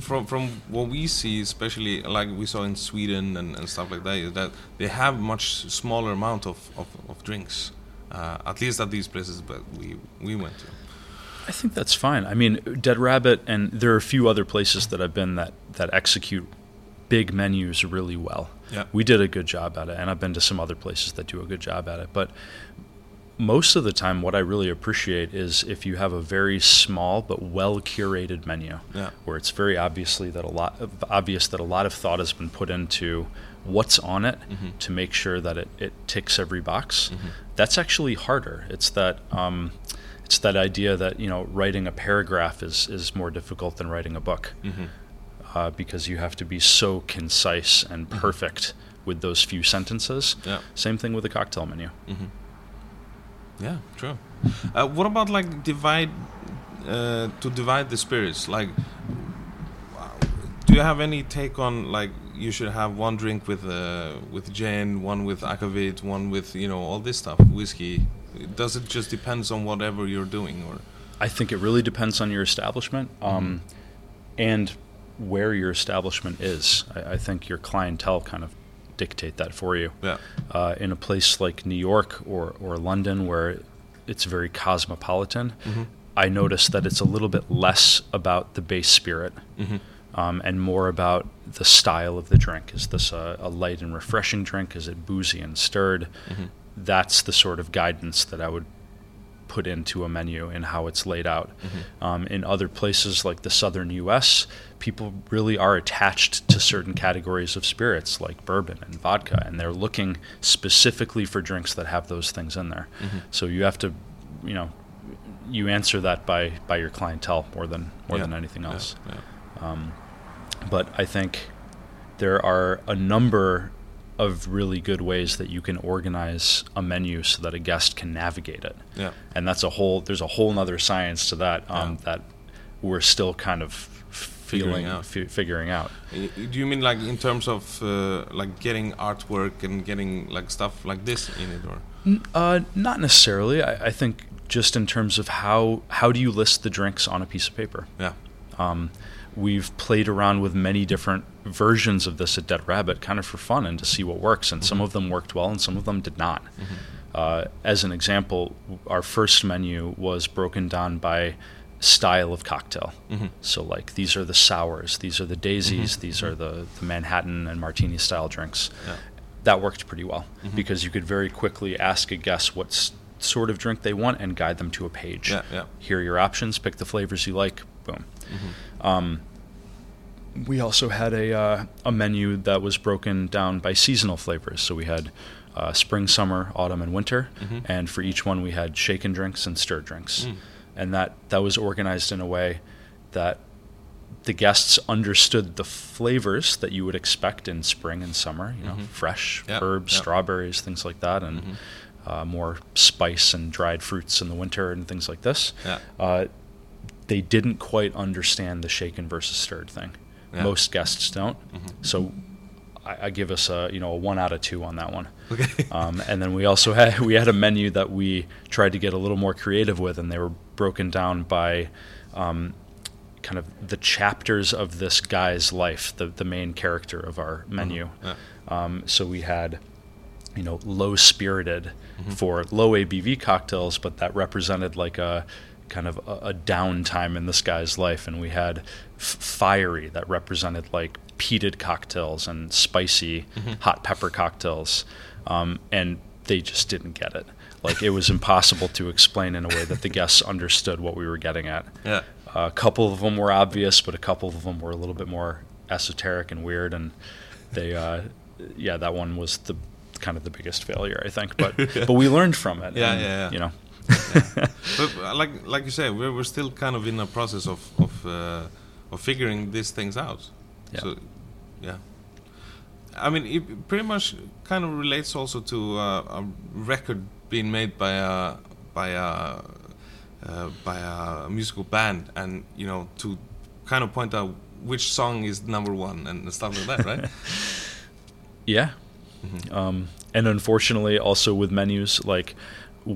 from from what we see, especially like we saw in Sweden and, and stuff like that, is that they have much smaller amount of of, of drinks, uh, at least at these places that we we went to. I think that's fine. I mean, Dead Rabbit, and there are a few other places that I've been that that execute big menus really well. Yeah. We did a good job at it, and I've been to some other places that do a good job at it. But most of the time, what I really appreciate is if you have a very small but well curated menu, Yeah. where it's very obviously that a lot obvious that a lot of thought has been put into what's on it mm-hmm. to make sure that it, it ticks every box. Mm-hmm. That's actually harder. It's that um, it's that idea that you know writing a paragraph is is more difficult than writing a book mm-hmm. uh, because you have to be so concise and perfect with those few sentences. Yeah. Same thing with a cocktail menu. Yeah, true. Uh, what about like divide uh, to divide the spirits? Like, do you have any take on like you should have one drink with uh, with gin, one with akavit, one with you know all this stuff, whiskey? Does it just depends on whatever you're doing, or I think it really depends on your establishment um, and where your establishment is. I, I think your clientele kind of dictate that for you. yeah, Uh, in a place like New York or, or London, where it's very cosmopolitan, I notice that it's a little bit less about the base spirit um, and more about the style of the drink. Is this a, a light and refreshing drink? Is it boozy and stirred? That's the sort of guidance that I would put into a menu and how it's laid out. Mm-hmm. Um, in other places like the southern U.S., people really are attached to certain categories of spirits like bourbon and vodka, and they're looking specifically for drinks that have those things in there. Mm-hmm. So you have to, you know, you answer that by by your clientele more than more Yeah. than anything Yeah, else. yeah. Um, but I think there are a number of really good ways that you can organize a menu so that a guest can navigate it yeah. and that's a whole there's a whole nother science to that um, Yeah. that we're still kind of Figuring feeling out. fi- figuring out Do you mean like in terms of uh, like getting artwork and getting like stuff like this in it, or uh, not necessarily I, I think just in terms of how how do you list the drinks on a piece of paper yeah, um, we've played around with many different versions of this at Dead Rabbit, kind of for fun and to see what works. And some of them worked well, and some of them did not. Uh, as an example, our first menu was broken down by style of cocktail. Mhm. So like these are the sours, these are the daisies, these are the, the Manhattan and martini style drinks. Yeah. That worked pretty well because you could very quickly ask a guest what sort of drink they want and guide them to a page. Yeah, yeah. Here are your options. Pick the flavors you like. Boom. Um, we also had a uh, a menu that was broken down by seasonal flavors. So we had uh, spring, summer, autumn, and winter, Mhm. and for each one we had shaken drinks and stirred drinks, Mm. and that that was organized in a way that the guests understood the flavors that you would expect in spring and summer. You know, Mhm. fresh Yeah, herbs, yeah. strawberries, things like that, and Mhm. uh, more spice and dried fruits in the winter and things like this. Uh, they didn't quite understand the shaken versus stirred thing. Yeah. Most guests don't. Mhm. So I, I give us a you know a one out of two on that one. Okay. Um, and then we also had we had a menu that we tried to get a little more creative with, and they were broken down by um, kind of the chapters of this guy's life, the the main character of our menu. Yeah. Um, so we had, you know, low spirited Mhm. for low ABV cocktails, but that represented like a kind of a, a downtime in this guy's life. And we had f- fiery that represented like peated cocktails and spicy Mhm. hot pepper cocktails. Um, and they just didn't get it. Like it was impossible to explain in a way that the guests understood what we were getting at. Yeah. A couple of them were obvious, but a couple of them were a little bit more esoteric and weird. And they, uh, yeah, that one was the kind of the biggest failure, I think. But but we learned from it. Yeah, and, yeah, yeah. You know, but uh, like like you say, we're we're still kind of in a process of of uh, of figuring these things out. Yeah. So, yeah. I mean, it pretty much kind of relates also to uh, a record being made by a by a uh, by a musical band, and you know to kind of point out which song is number one and stuff like that, right? yeah. Mhm. Um, and unfortunately, also with menus, like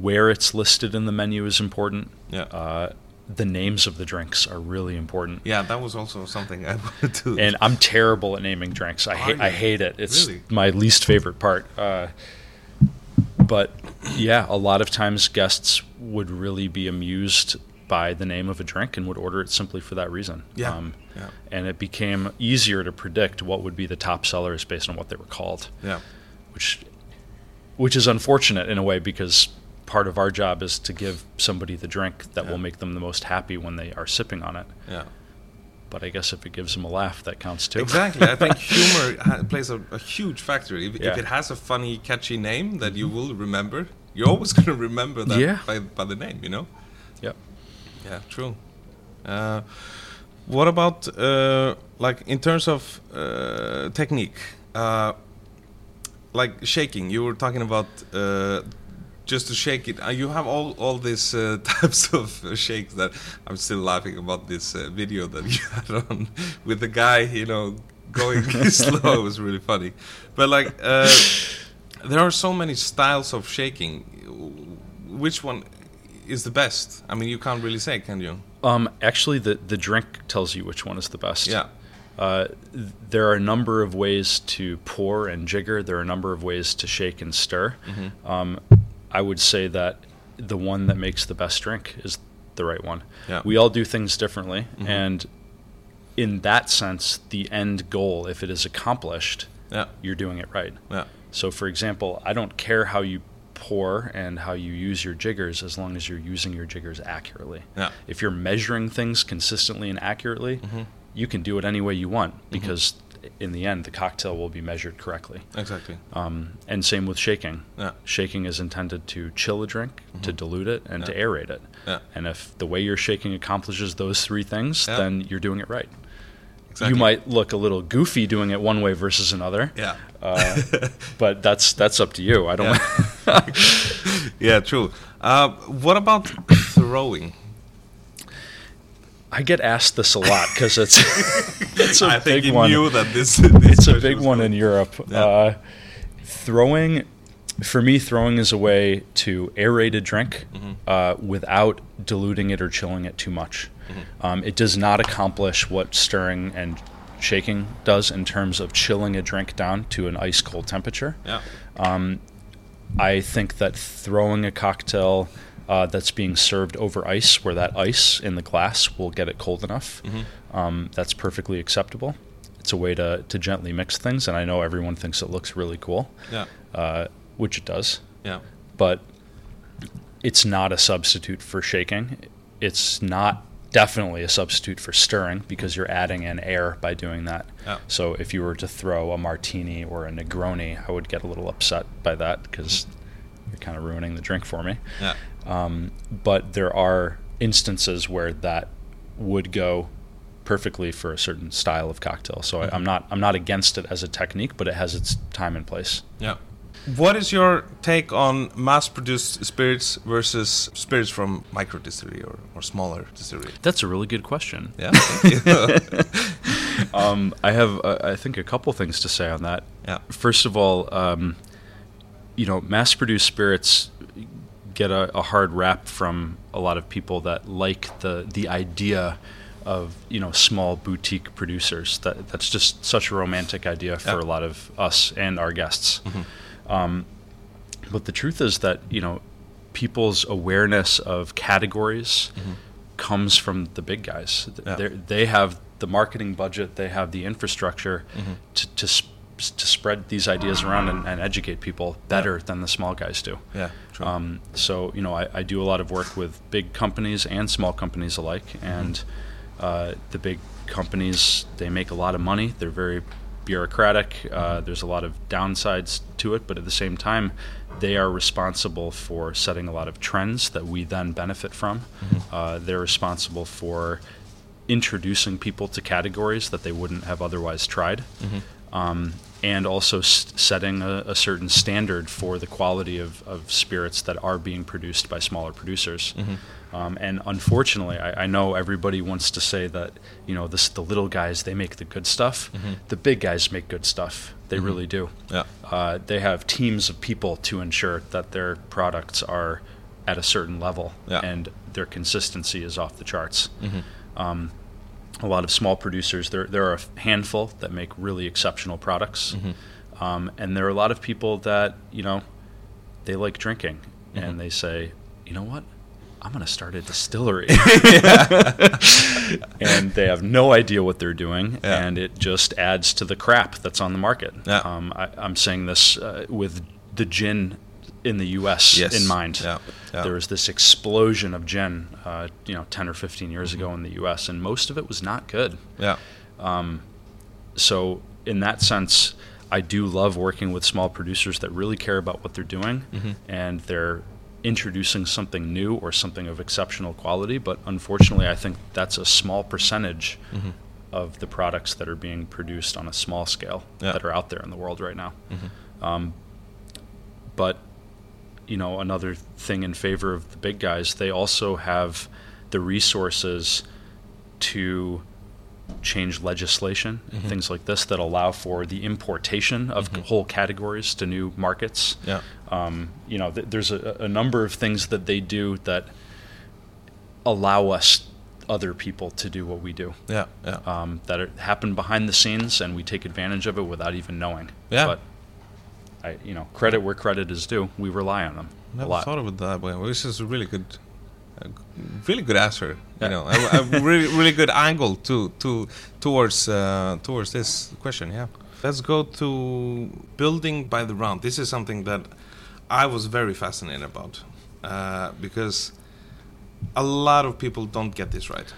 where it's listed in the menu is important. Yeah. Uh, the names of the drinks are really important. Yeah, that was also something I wanted to. and I'm terrible at naming drinks. I hate I hate it. It's Really? my least favorite part. Uh, but yeah, a lot of times guests would really be amused by the name of a drink and would order it simply for that reason. Yeah. Um, yeah, and it became easier to predict what would be the top sellers based on what they were called, yeah, which which is unfortunate in a way because part of our job is to give somebody the drink that Yeah. will make them the most happy when they are sipping on it. yeah. But I guess if it gives them a laugh, that counts too. Exactly. I think humor ha- plays a, a huge factor. If, Yeah. if it has a funny, catchy name that you will remember, you're always going to remember that Yeah. by, by the name, you know? Yep. Yeah, true. Uh, what about, uh, like, in terms of uh, technique? Uh, like shaking, you were talking about uh, just to shake it. Uh, you have all all these uh, types of uh, shakes that I'm still laughing about this uh, video that you had on with the guy, you know, going slow. It was really funny, but like uh, there are so many styles of shaking. Which one is the best? I mean, you can't really say, can you? Um, actually, the the drink tells you which one is the best. Yeah. Uh, there are a number of ways to pour and jigger. There are a number of ways to shake and stir. Mhm. Um, I would say that the one that makes the best drink is the right one. Yeah. We all do things differently, Mhm. and in that sense, the end goal, if it is accomplished, Yeah. you're doing it right. Yeah. So, for example, I don't care how you pour and how you use your jiggers as long as you're using your jiggers accurately. Yeah. If you're measuring things consistently and accurately, Mhm. you can do it any way you want because in the end, the cocktail will be measured correctly. Exactly. Um, and same with shaking. Yeah. Shaking is intended to chill a drink, to Mhm. dilute it, and to aerate it. Yeah. And if the way you're shaking accomplishes those three things, Yeah. then you're doing it right. Exactly. You might look a little goofy doing it one way versus another. Yeah. Uh, but that's that's up to you. I don't. Yeah. yeah, true. Uh, what about throwing? I get asked this a lot because it's it's a I think big you one. knew that this. this it's a big one coming. in Europe. Yeah. Uh, throwing, for me, throwing is a way to aerate a drink Mhm. uh, without diluting it or chilling it too much. Mm-hmm. Um, it does not accomplish what stirring and shaking does in terms of chilling a drink down to an ice cold temperature. Yeah. Um, I think that throwing a cocktail uh, that's being served over ice, where that ice in the glass will get it cold enough. Um, that's perfectly acceptable. It's a way to, to gently mix things, and I know everyone thinks it looks really cool, Yeah. uh, which it does, Yeah. but it's not a substitute for shaking. It's not definitely a substitute for stirring because you're adding in air by doing that. So if you were to throw a martini or a Negroni, I would get a little upset by that because you're kind of ruining the drink for me. Yeah. Um, but there are instances where that would go perfectly for a certain style of cocktail. So I, I'm not I'm not against it as a technique, but it has its time and place. Yeah. What is your take on mass-produced spirits versus spirits from micro distillery or, or smaller distillery? That's a really good question. Yeah. thank you. Um, I have, uh, I think, a couple things to say on that. yeah. First of all, um, you know, mass-produced spirits get a, a hard rap from a lot of people that like the the idea of you know small boutique producers. That that's just such a romantic idea for Yeah. a lot of us and our guests. Mm-hmm. Um, but the truth is that you know people's awareness of categories mm-hmm. comes from the big guys. Yeah. they're- have the marketing budget, they have the infrastructure mm-hmm. to, to, sp- to spread these ideas around and, and educate people better than the small guys do. Yeah. Um, so, you know, I, I do a lot of work with big companies and small companies alike. And uh, the big companies, they make a lot of money. They're very bureaucratic. Uh, there's a lot of downsides to it. But at the same time, they are responsible for setting a lot of trends that we then benefit from. Uh, they're responsible for introducing people to categories that they wouldn't have otherwise tried um, and also s- setting a, a certain standard for the quality of, of spirits that are being produced by smaller producers. Um, and unfortunately, I, I know everybody wants to say that you know this, the little guys they make the good stuff. The big guys make good stuff. They really do. yeah. Uh, they have teams of people to ensure that their products are at a certain level Yeah. and their consistency is off the charts. Um, a lot of small producers, there, there are a handful that make really exceptional products. Um, and there are a lot of people that, you know, they like drinking and they say, you know what? I'm going to start a distillery. and they have no idea what they're doing, Yeah. and it just adds to the crap that's on the market. Yeah. Um, I, I'm saying this uh, with the gin in the U.S. Yes. in mind. Yeah. Yeah. There was this explosion of gin, uh, you know, 10 or 15 years ago mm-hmm. in the U.S., and most of it was not good. Yeah. Um, so, in that sense, I do love working with small producers that really care about what they're doing mm-hmm. and they're introducing something new or something of exceptional quality. But unfortunately, I think that's a small percentage mm-hmm. of the products that are being produced on a small scale Yeah. that are out there in the world right now. Um, but you know, another thing in favor of the big guys, they also have the resources to change legislation and things like this that allow for the importation of whole categories to new markets. Yeah. Um, you know, th- there's a, a number of things that they do that allow us other people to do what we do. Yeah. Yeah. Um, that happen behind the scenes, and we take advantage of it without even knowing. Yeah. But I, you know, credit where credit is due. We rely on them a Never lot. thought of it that way. Which is a really good, a really good answer. Yeah. You know, a, a really, really good angle to to towards uh, towards this question. Yeah. Let's go to building by the round. This is something that I was very fascinated about uh, because a lot of people don't get this right.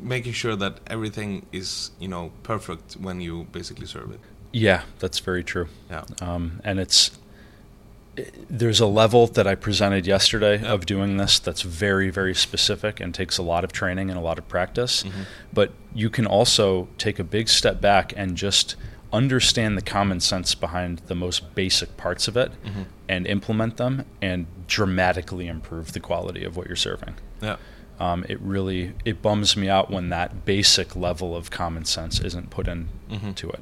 Making sure that everything is you know perfect when you basically serve it. Yeah, that's very true. Yeah. Um, and it's there's a level that I presented yesterday Yeah. of doing this that's very, very specific and takes a lot of training and a lot of practice. Mm-hmm. But you can also take a big step back and just understand the common sense behind the most basic parts of it Mm-hmm. and implement them and dramatically improve the quality of what you're serving. Yeah. Um, it really it bums me out when that basic level of common sense isn't put in Mm-hmm. to it.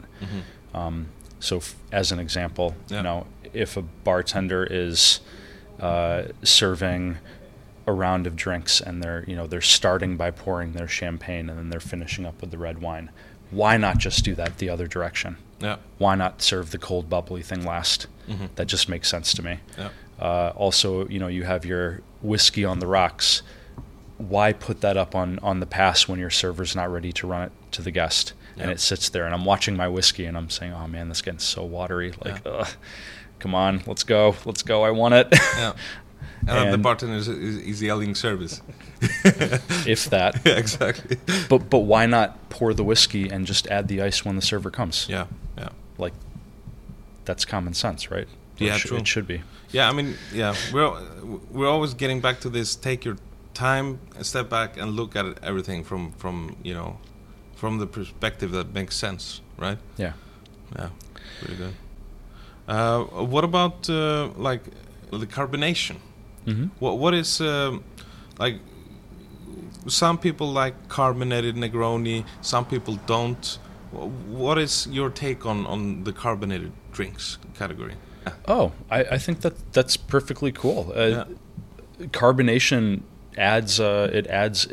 Um, so, f- as an example, Yeah. you know, if a bartender is uh, serving a round of drinks and they're you know they're starting by pouring their champagne and then they're finishing up with the red wine, why not just do that the other direction? Yeah. Why not serve the cold bubbly thing last? Mm-hmm. That just makes sense to me. Yeah. Uh, also, you know, you have your whiskey on the rocks. Why put that up on on the pass when your server's not ready to run it to the guest? And it sits there, and I'm watching my whiskey, and I'm saying, "Oh man, this is getting so watery. Like, ugh, come on, let's go, let's go. I want it." Yeah. And, the And- bartender is, is, yelling service. if that. yeah, exactly. But but why not pour the whiskey and just add the ice when the server comes? Yeah, yeah. Like that's common sense, right? Or Yeah, it should- true. It should be. Yeah, I mean, yeah, we're we're always getting back to this. Take your time, step back, and look at everything from from you know, from the perspective that makes sense, right? Yeah. Yeah, pretty good. Uh, what about uh, like the carbonation? hmm What what is um, like? Some people like carbonated Negroni. Some people don't. What is your take on on the carbonated drinks category? Oh, I, I think that that's perfectly cool. Uh, Yeah. Carbonation adds uh, it adds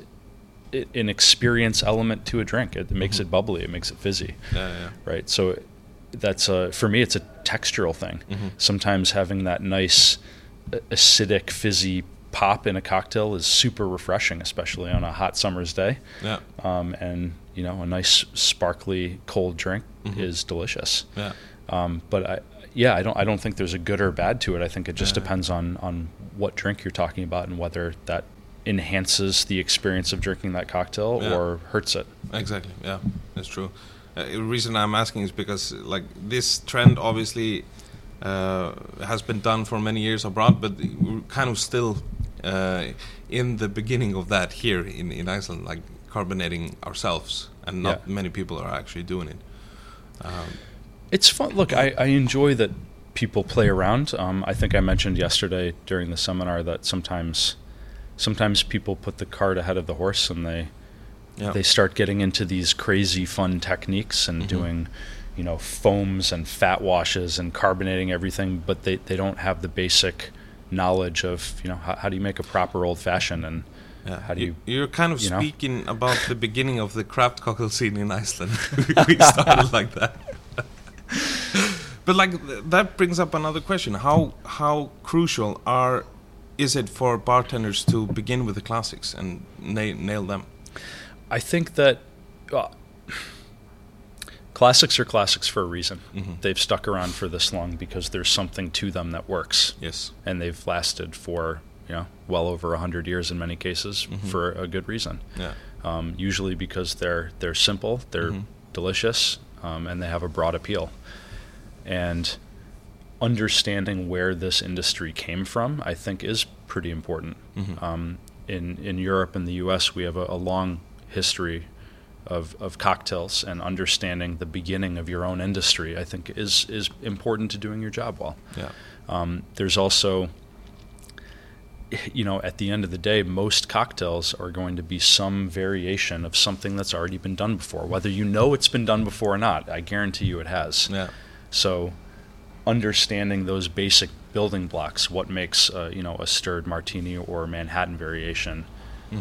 an experience element to a drink. It makes it bubbly. It makes it fizzy. Yeah, yeah. right? So that's uh, for me, it's a textural thing. Mhm. Sometimes having that nice acidic, fizzy pop in a cocktail is super refreshing, especially on a hot summer's day. Yeah, Um, and you know, a nice sparkly cold drink Mhm. is delicious. yeah. Um, but I, yeah, I don't, I don't think there's a good or bad to it. I think it just Yeah. depends on on what drink you're talking about and whether that enhances the experience of drinking that cocktail Yeah. or hurts it. Exactly. Yeah, that's true. Uh, the reason I'm asking is because like this trend obviously uh, has been done for many years abroad, but we're kind of still uh, in the beginning of that here in, in Iceland, like carbonating ourselves, and not Yeah. many people are actually doing it. Um, It's fun. Look, I, I enjoy that people play around. Um, I think I mentioned yesterday during the seminar that sometimes, sometimes people put the cart ahead of the horse and they yeah. they start getting into these crazy fun techniques and Mhm. doing, you know, foams and fat washes and carbonating everything, but they, they don't have the basic knowledge of you know how, how do you make a proper old fashioned and Yeah. how do you You're kind of you know? speaking about the beginning of the craft cocktail scene in Iceland. we started like that. but like th- that brings up another question: how how crucial are is it for bartenders to begin with the classics and na- nail them? I think that uh, classics are classics for a reason. Mhm. They've stuck around for this long because there's something to them that works, Yes. and they've lasted for you know well over a hundred years in many cases Mhm. for a good reason. Yeah. Um, usually because they're they're simple, they're Mhm. delicious, um, and they have a broad appeal. And understanding where this industry came from, I think, is pretty important. Mhm. Um, in in Europe and the U.S., we have a, a long history of, of cocktails, and understanding the beginning of your own industry, I think, is is important to doing your job well. Yeah. Um, there's also, you know, at the end of the day, most cocktails are going to be some variation of something that's already been done before. Whether you know it's been done before or not, I guarantee you it has. Yeah. So, understanding those basic building blocks, what makes uh, you know a stirred martini or Manhattan variation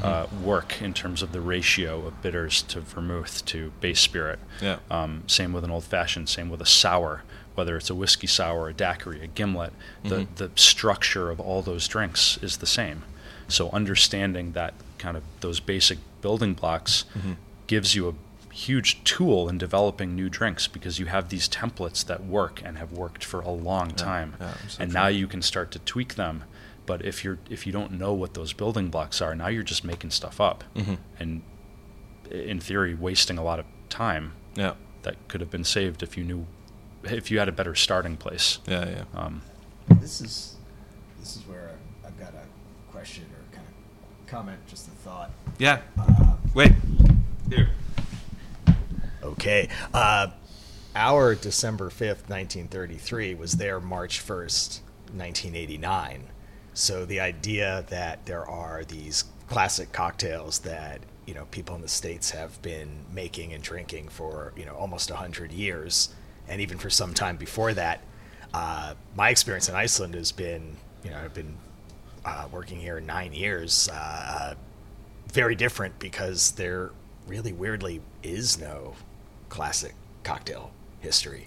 uh, work in terms of the ratio of bitters to vermouth to base spirit. Yeah. Um, same with an old fashioned. Same with a sour, whether it's a whiskey sour, a daiquiri, a gimlet. The Mhm. the structure of all those drinks is the same. So understanding that kind of those basic building blocks Mhm. gives you a huge tool in developing new drinks because you have these templates that work and have worked for a long time yeah, so and true. now you can start to tweak them but if you're if you don't know what those building blocks are now you're just making stuff up Mhm. and in theory wasting a lot of time Yeah. that could have been saved if you knew if you had a better starting place Yeah. Yeah. um, This is this is where I've got a question or kind of comment, just a thought. Yeah. Uh, Wait. Here. Okay. Uh, our December 5th, 1933 was their March 1st, 1989. So the idea that there are these classic cocktails that, you know, people in the States have been making and drinking for, you know, almost 100 years, and even for some time before that, uh, my experience in Iceland has been, you know, I've been uh, working here nine years. Uh, very different because there really weirdly is no classic cocktail history.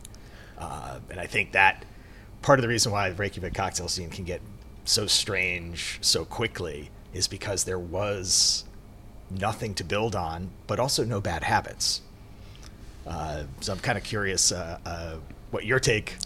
Uh, and I think that part of the reason why the Reykjavik cocktail scene can get so strange so quickly is because there was nothing to build on, but also no bad habits. Uh, so I'm kind of curious uh, uh, what your take,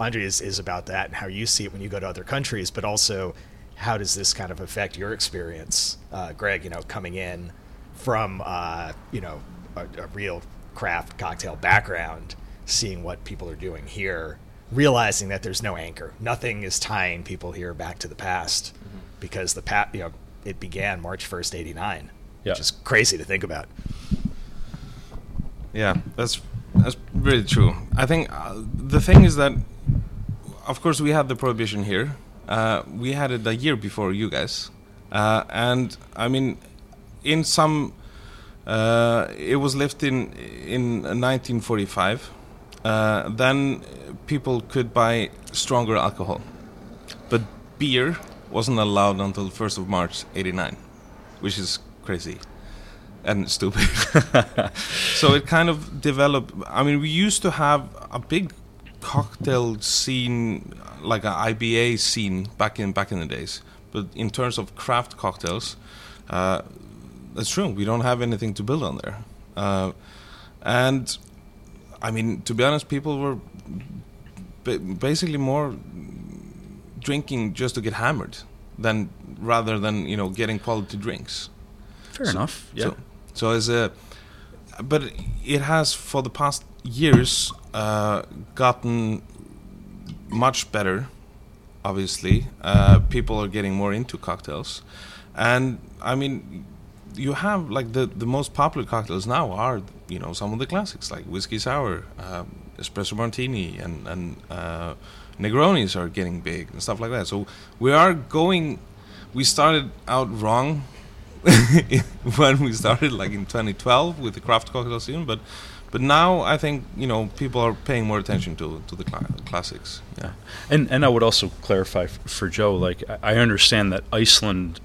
Andre, is, is about that and how you see it when you go to other countries, but also how does this kind of affect your experience, uh, Greg? You know, coming in from uh, you know a, a real craft cocktail background, seeing what people are doing here, realizing that there's no anchor, nothing is tying people here back to the past, mm-hmm. because the pat you know it began March 1st, 89, yeah. which is crazy to think about. Yeah, that's that's really true. I think uh, the thing is that, of course, we had the prohibition here. Uh, we had it a year before you guys, uh, and I mean, in some, uh, it was lifted in in 1945. Uh, then people could buy stronger alcohol, but beer wasn't allowed until 1st of March 89, which is crazy and stupid. so it kind of developed. I mean, we used to have a big cocktail scene, like an IBA scene back in back in the days. But in terms of craft cocktails, uh, that's true. We don't have anything to build on there. Uh, and I mean, to be honest, people were basically more drinking just to get hammered than rather than you know getting quality drinks. Fair so, enough. Yeah. So, so as a, but it has for the past years uh, gotten much better. Obviously, uh, people are getting more into cocktails, and I mean, you have like the the most popular cocktails now are you know some of the classics like whiskey sour, uh, espresso martini, and and uh, Negronis are getting big and stuff like that. So we are going. We started out wrong when we started, like in 2012, with the craft cocktail scene, but but now I think you know people are paying more attention to to the cl- classics. Yeah, and and I would also clarify f- for Joe, like I understand that Iceland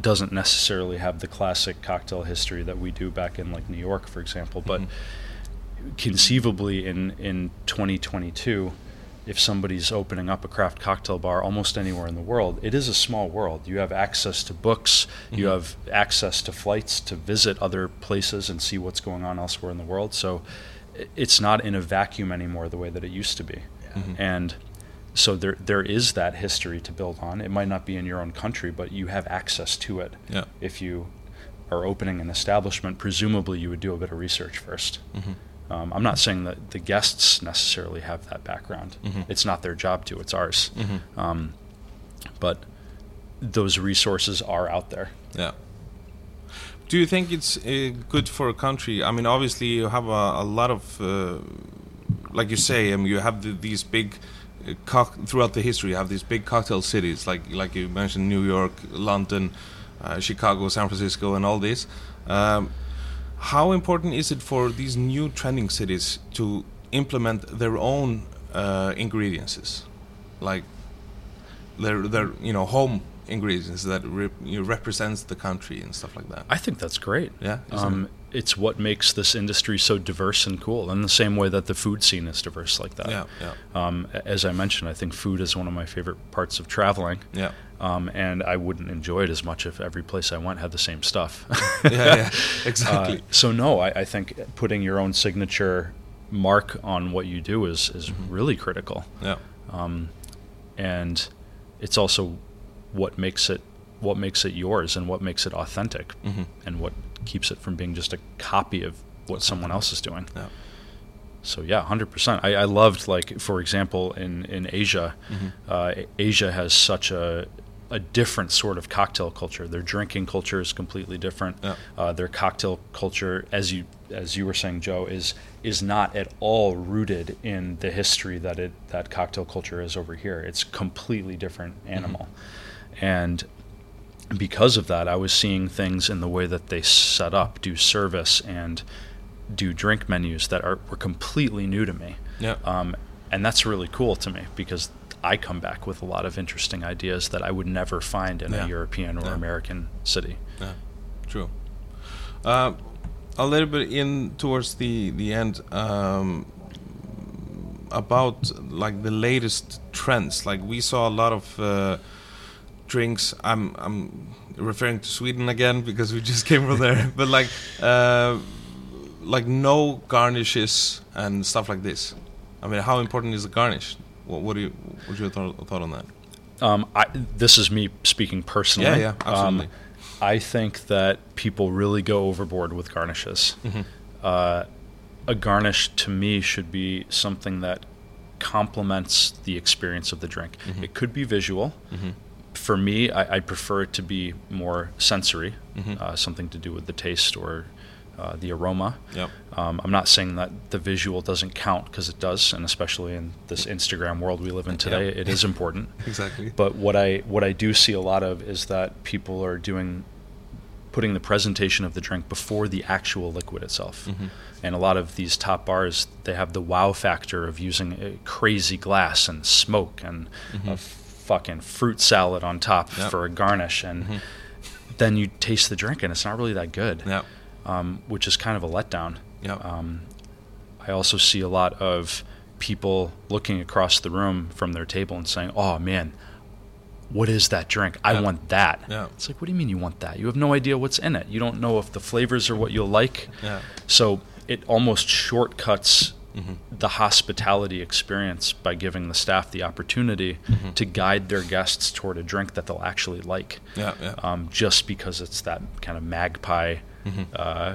doesn't necessarily have the classic cocktail history that we do back in like New York, for example, but mm-hmm. conceivably in in 2022 if somebody's opening up a craft cocktail bar almost anywhere in the world, it is a small world. You have access to books, mm-hmm. you have access to flights to visit other places and see what's going on elsewhere in the world. So it's not in a vacuum anymore the way that it used to be. Yeah. Mm-hmm. And so there there is that history to build on. It might not be in your own country, but you have access to it. Yeah. If you are opening an establishment, presumably you would do a bit of research 1st mm-hmm. Um, I'm not saying that the guests necessarily have that background. Mm-hmm. It's not their job to. It's ours. Mm-hmm. Um, but those resources are out there. Yeah. Do you think it's uh, good for a country? I mean, obviously you have a, a lot of, uh, like you say, I mean, you have the, these big. Throughout the history, you have these big cocktail cities, like like you mentioned, New York, London, uh, Chicago, San Francisco, and all these. Um, how important is it for these new trending cities to implement their own uh, ingredients, like their their you know home ingredients that re- you know, represents the country and stuff like that? I think that's great. Yeah, um? It's what makes this industry so diverse and cool, in the same way that the food scene is diverse like that. Yeah, yeah. Um, as I mentioned, I think food is one of my favorite parts of traveling. Yeah. Um, and I wouldn't enjoy it as much if every place I went had the same stuff. yeah, yeah, exactly. Uh, so no, I, I, think putting your own signature mark on what you do is is mm-hmm. really critical. Yeah. Um, and it's also what makes it what makes it yours and what makes it authentic mm-hmm. and what keeps it from being just a copy of what someone else is doing. Yeah. So yeah, hundred percent. I, I loved like for example in in Asia, mm-hmm. uh, Asia has such a a different sort of cocktail culture. Their drinking culture is completely different. Yeah. Uh, their cocktail culture, as you as you were saying, Joe, is is not at all rooted in the history that it that cocktail culture is over here. It's completely different animal, mm-hmm. and because of that, I was seeing things in the way that they set up, do service, and do drink menus that are were completely new to me. Yeah. Um, and that's really cool to me because I come back with a lot of interesting ideas that I would never find in yeah. a European or yeah. American city. Yeah, true. Uh, a little bit in towards the the end um, about like the latest trends. Like we saw a lot of uh, drinks. I'm I'm referring to Sweden again because we just came from there. but like uh, like no garnishes and stuff like this. I mean, how important is the garnish? What, what do you what's your thought, thought on that? Um, I, this is me speaking personally. Yeah, yeah, absolutely. Um, I think that people really go overboard with garnishes. Mm-hmm. Uh, a garnish to me should be something that complements the experience of the drink. Mm-hmm. It could be visual. For me, I, I prefer it to be more sensory, Mhm. uh, something to do with the taste or uh, the aroma. Yep. Um, I'm not saying that the visual doesn't count because it does, and especially in this Instagram world we live in today, Yeah. it is important. Exactly. But what I what I do see a lot of is that people are doing putting the presentation of the drink before the actual liquid itself. Mhm. And a lot of these top bars, they have the wow factor of using a crazy glass and smoke and a fucking fruit salad on top Yep. for a garnish, and Mhm. then you taste the drink and it's not really that good, Yeah. um, which is kind of a letdown. Yeah. Um, I also see a lot of people looking across the room from their table and saying, "Oh man, what is that drink? I want that." Yeah. It's like, what do you mean you want that? You have no idea what's in it. You don't know if the flavors are what you'll like. Yeah. So it almost shortcuts Mhm. the hospitality experience by giving the staff the opportunity Mhm. to guide their guests toward a drink that they'll actually like. Yeah. Yeah. Um, just because it's that kind of magpie Mhm. uh,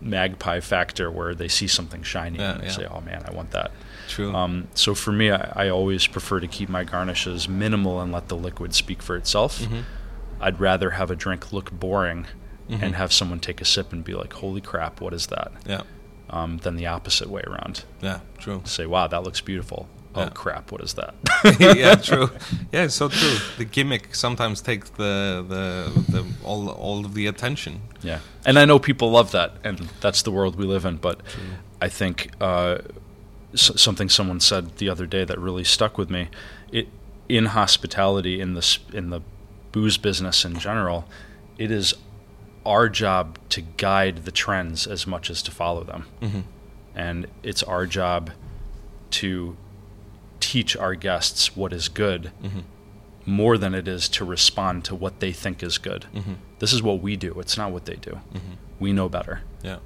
magpie factor where they see something shiny Yeah, and they yeah. say, "Oh man, I want that." True. Um, so for me, I, I always prefer to keep my garnishes minimal and let the liquid speak for itself. Mhm. I'd rather have a drink look boring Mhm. and have someone take a sip and be like, "Holy crap, what is that?" yeah. Um, than the opposite way around. Yeah. True. Say, "Wow, that looks beautiful." Oh Yeah. crap, what is that? yeah, true. Yeah, it's so true. The gimmick sometimes takes the the, the all all of the attention. Yeah, and I know people love that, and that's the world we live in. But I think uh, s- something someone said the other day that really stuck with me. It in hospitality, in the in the booze business in general, it is our job to guide the trends as much as to follow them, Mm-hmm. and it's our job to teach our guests what is good Mm-hmm. more than it is to respond to what they think is good. Mm-hmm. This is what we do. It's not what they do. Mm-hmm. We know better. Yeah.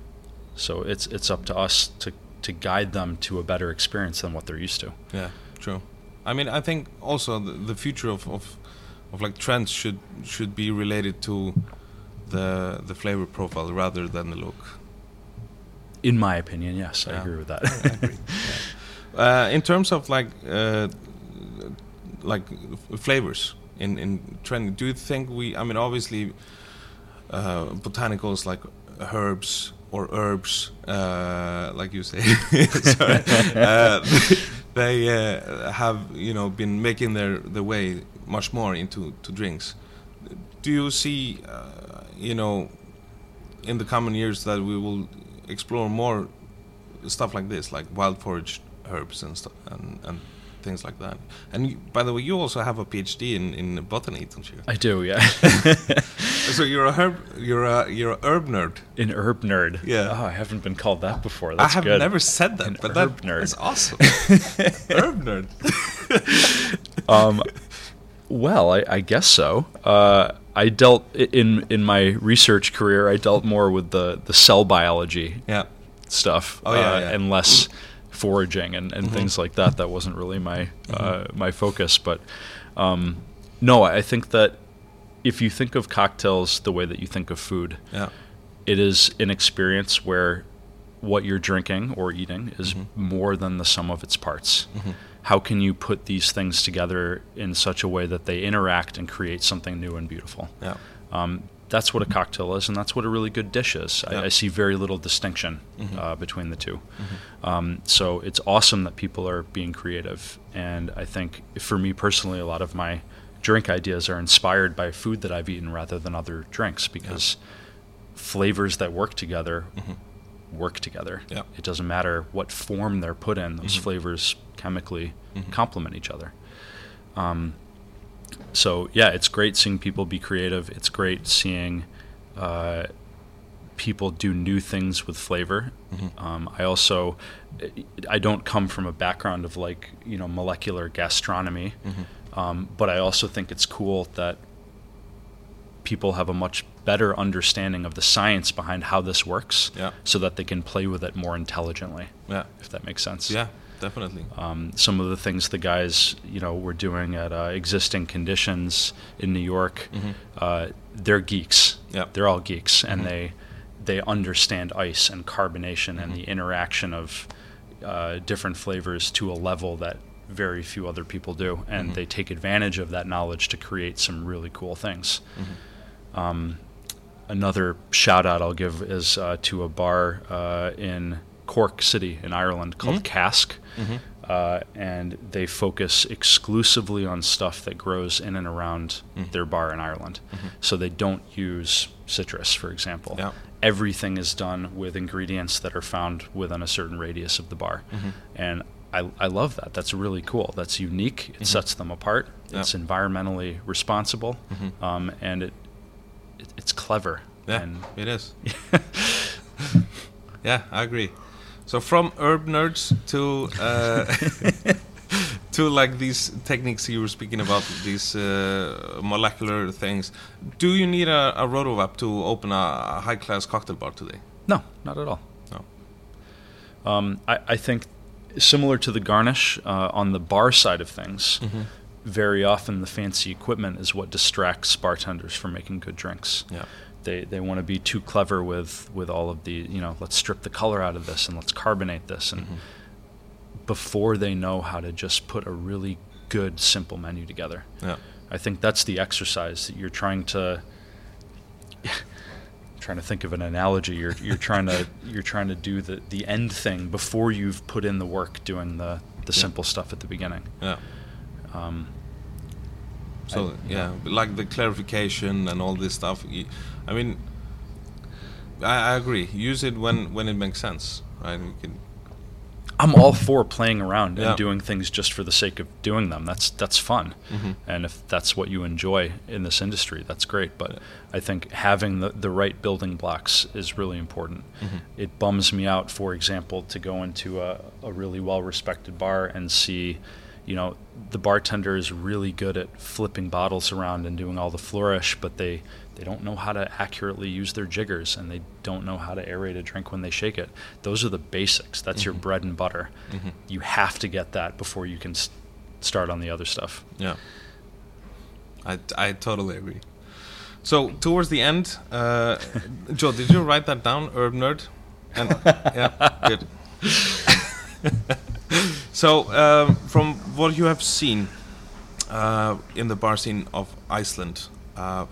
So it's it's up to us to to guide them to a better experience than what they're used to. Yeah. True. I mean, I think also the, the future of, of of like trends should should be related to the the flavor profile rather than the look. In my opinion, yes, I agree with that. Agree. Uh, in terms of like uh, like f- flavors in in trend, do you think we? I mean, obviously, uh, botanicals like herbs or herbs, uh, like you say, uh, they uh, have you know been making their their way much more into to drinks. Do you see, uh, you know, in the coming years that we will explore more stuff like this, like wild foraged herbs and stuff, and, and things like that. And you, by the way, you also have a PhD in, in botany, don't you? I do, yeah. so you're a herb, you're a you're a herb nerd. An herb nerd. Yeah. Oh, I haven't been called that before. That's I have good. never said that, An but herb that, nerd. that's awesome. herb nerd. um, well, I, I guess so. Uh, I dealt in in my research career. I dealt more with the the cell biology yeah. stuff, Oh, yeah, uh, yeah. Mm-hmm. and less foraging and, and things like that. That wasn't really my uh, my focus. But um, no, I think that if you think of cocktails the way that you think of food, Yeah. it is an experience where what you're drinking or eating is Mm-hmm. more than the sum of its parts. How can you put these things together in such a way that they interact and create something new and beautiful? Yeah. Um, that's what a cocktail is, and that's what a really good dish is. Yeah. I, I see very little distinction Mhm. uh, between the 2 Um, so it's awesome that people are being creative, and I think for me personally, a lot of my drink ideas are inspired by food that I've eaten rather than other drinks because flavors that work together work together. Yeah. It doesn't matter what form they're put in; those Mhm. flavors chemically Mhm. complement each other. Um, so yeah, it's great seeing people be creative. It's great seeing uh, people do new things with flavor. Mhm. Um, I also I don't come from a background of like you know molecular gastronomy. Mhm. Um, but I also think it's cool that people have a much better understanding of the science behind how this works Yeah. so that they can play with it more intelligently, Yeah. if that makes sense. Yeah, definitely. Um, some of the things the guys, you know, were doing at uh, existing conditions in New York, uh, they're geeks. Mm-hmm. Yeah. They're all geeks, and they they understand ice and carbonation and the Mm-hmm. interaction of uh, different flavors to a level that very few other people do, Mm-hmm. and they take advantage of that knowledge to create some really cool things. Mm-hmm. Um, another shout out I'll give is uh, to a bar uh, in Cork City in Ireland called Cask. Mm-hmm. Uh, and they focus exclusively on stuff that grows in and around mm-hmm. their bar in Ireland. Mm-hmm. So they don't use citrus, for example. Yeah. Everything is done with ingredients that are found within a certain radius of the bar. And I, I love that. That's really cool. That's unique. It sets them apart. It's environmentally responsible, um, and it, it it's clever. Yeah, And it is. yeah, I agree. So from herb nerds to uh, to like these techniques you were speaking about, these uh, molecular things. Do you need a, a rotovap to open a high class cocktail bar today? No, not at all. No. Um, I, I think similar to the garnish uh, on the bar side of things, very often the fancy equipment is what distracts bartenders from making good drinks. Yeah. They, they want to be too clever with, with all of the you know let's strip the color out of this and let's carbonate this and before they know how to just put a really good simple menu together. Yeah. I think that's the exercise that you're trying to trying to think of an analogy. You're you're trying to you're trying to do the the end thing before you've put in the work doing the the Yeah. simple stuff at the beginning. Yeah. Um, So yeah, like the clarification and all this stuff. I mean, I, I agree. Use it when when it makes sense, right? We can, I'm all for playing around Yeah. and doing things just for the sake of doing them. That's that's fun, Mhm. and if that's what you enjoy in this industry, that's great. But I think having the, the right building blocks is really important. Mhm. It bums me out, for example, to go into a, a really well respected bar and see, you know, the bartender is really good at flipping bottles around and doing all the flourish, but they they don't know how to accurately use their jiggers and they don't know how to aerate a drink when they shake it. Those are the basics. That's your bread and butter. Mhm. You have to get that before you can s- start on the other stuff. Yeah. I, I totally agree. So towards the end, uh, Joe, did you write that down, herb nerd? And yeah, good. so um, from what you have seen uh, in the bar scene of Iceland, uh,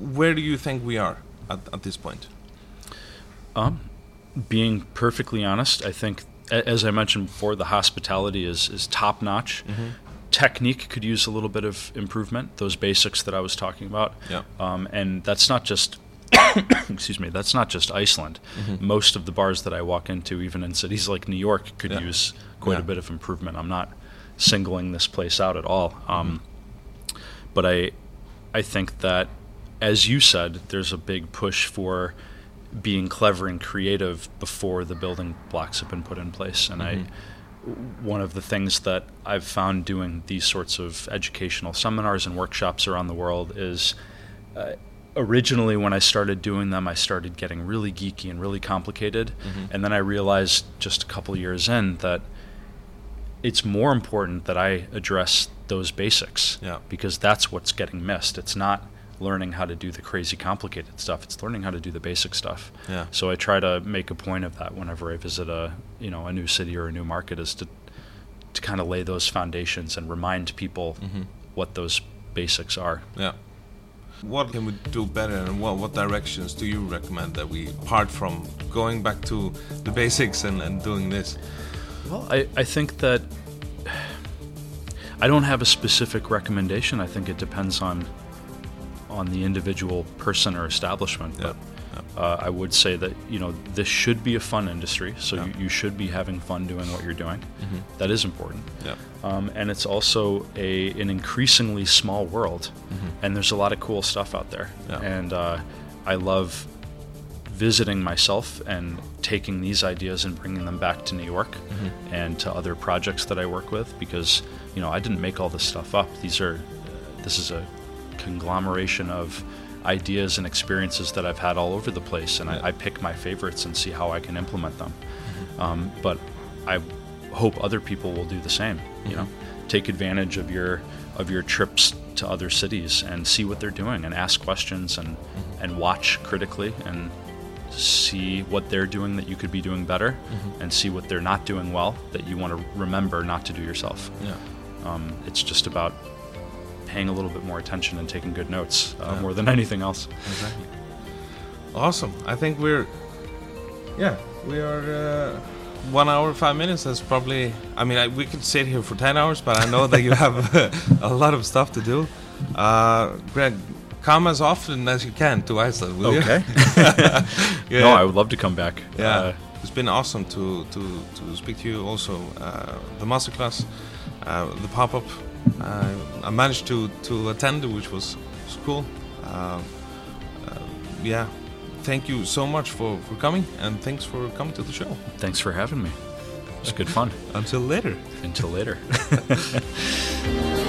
where do you think we are at, at this point? Um, being perfectly honest, I think, as I mentioned before, the hospitality is, is top notch. Technique could use a little bit of improvement. Those basics that I was talking about, Yeah. um, and that's not just. excuse me. That's not just Iceland. Most of the bars that I walk into, even in cities like New York, could Yeah. use quite Yeah. a bit of improvement. I'm not singling this place out at all. Um, but I, I think that, as you said, there's a big push for being clever and creative before the building blocks have been put in place. And I, one of the things that I've found doing these sorts of educational seminars and workshops around the world is. Uh, Originally, when I started doing them, I started getting really geeky and really complicated. And then I realized just a couple years in that it's more important that I address those basics Yeah. because that's what's getting missed. It's not learning how to do the crazy complicated stuff. It's learning how to do the basic stuff. Yeah. So I try to make a point of that whenever I visit a you know a new city or a new market is to to kind of lay those foundations and remind people mm-hmm. what those basics are. Yeah. What can we do better, and what, what directions do you recommend that we, apart from going back to the basics and, and doing this? Well, I, I think that I don't have a specific recommendation. I think it depends on on the individual person or establishment. Yeah, But uh, I would say that you know this should be a fun industry, so Yeah. you, you should be having fun doing what you're doing. That is important. Yeah. Um, and it's also a an increasingly small world, and there's a lot of cool stuff out there. Yeah. And uh, I love visiting myself and taking these ideas and bringing them back to New York and to other projects that I work with because you know I didn't make all this stuff up. These are this is a conglomeration of ideas and experiences that I've had all over the place, and I, I pick my favorites and see how I can implement them. Um, but I hope other people will do the same. You know, take advantage of your of your trips to other cities and see what they're doing and ask questions and and watch critically and see what they're doing that you could be doing better and see what they're not doing well that you want to remember not to do yourself. Yeah. Um, it's just about paying a little bit more attention and taking good notes uh, more than anything else. Exactly. Awesome. I think we're, yeah, we are uh, one hour five minutes. That's probably. I mean, I, we could sit here for ten hours, but I know that you have a lot of stuff to do. Uh, Greg, come as often as you can to Iceland. Will Okay. You? No, I would love to come back. Yeah, Uh, it's been awesome to to to speak to you. Also, uh, the masterclass, uh, the pop up. Uh, I managed to to attend, which was, was cool. Uh, uh, yeah, thank you so much for for coming, and thanks for coming to the show. thanks for having me. It's good fun. Until later. Until later.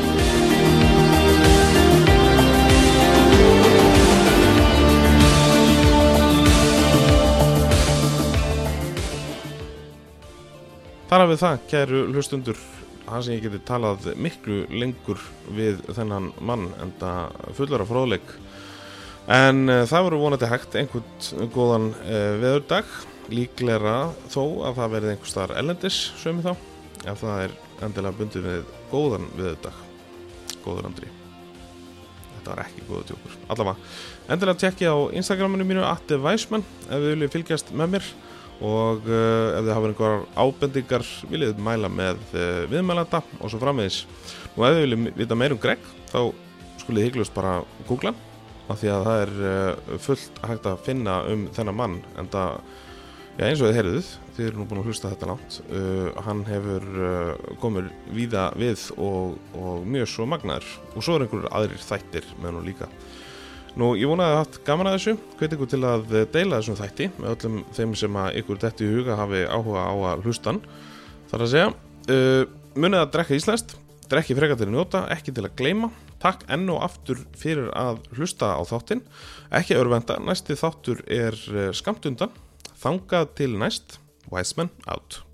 Þar af við það, kæru hlustundur, það sem ég geti talað miklu lengur við þennan mann en það fullar af fróðleik. En uh, það voru vonandi hægt einhvern góðan uh, veðurdag, líklega þó að það verði einhver staðar ellendis, sömi þá, ef það er endilega bundið við góðan veðurdag, góður andri. Þetta var ekki góðu tjókur. Allavega, endilega tekki á Instagraminu mínu, Atti Væsmann, ef þið viljið fylgjast með mér og uh, ef þið hafa einhverjar ábendingar viljið mæla með uh, viðmælanda og svo framvegis. Og ef þið viljið vita meir um Greg þá skulið hygglust bara googla af því að það er uh, fullt hægt að finna um þennan mann. En það, já eins og þið heyrðuð þið eru nú búin að hlusta þetta langt hann hefur komið víða við og, og mjög svo magnaður. Og svo er einhverjur aðrir þættir með hann líka Nú, ég vonaði að haft gaman að þessu, hveit ykkur til að deila þessum þætti með öllum þeim sem að ykkur detti í huga hafi áhuga á að hlustan. Það er að segja, uh, munið að drekka íslenskt, drekki frekar til að njóta, ekki til að gleyma. Takk enn og aftur fyrir að hlusta á þáttinn. Ekki örvenda, næsti þáttur er uh, skamt undan. Þangað til næst, Wiseman out.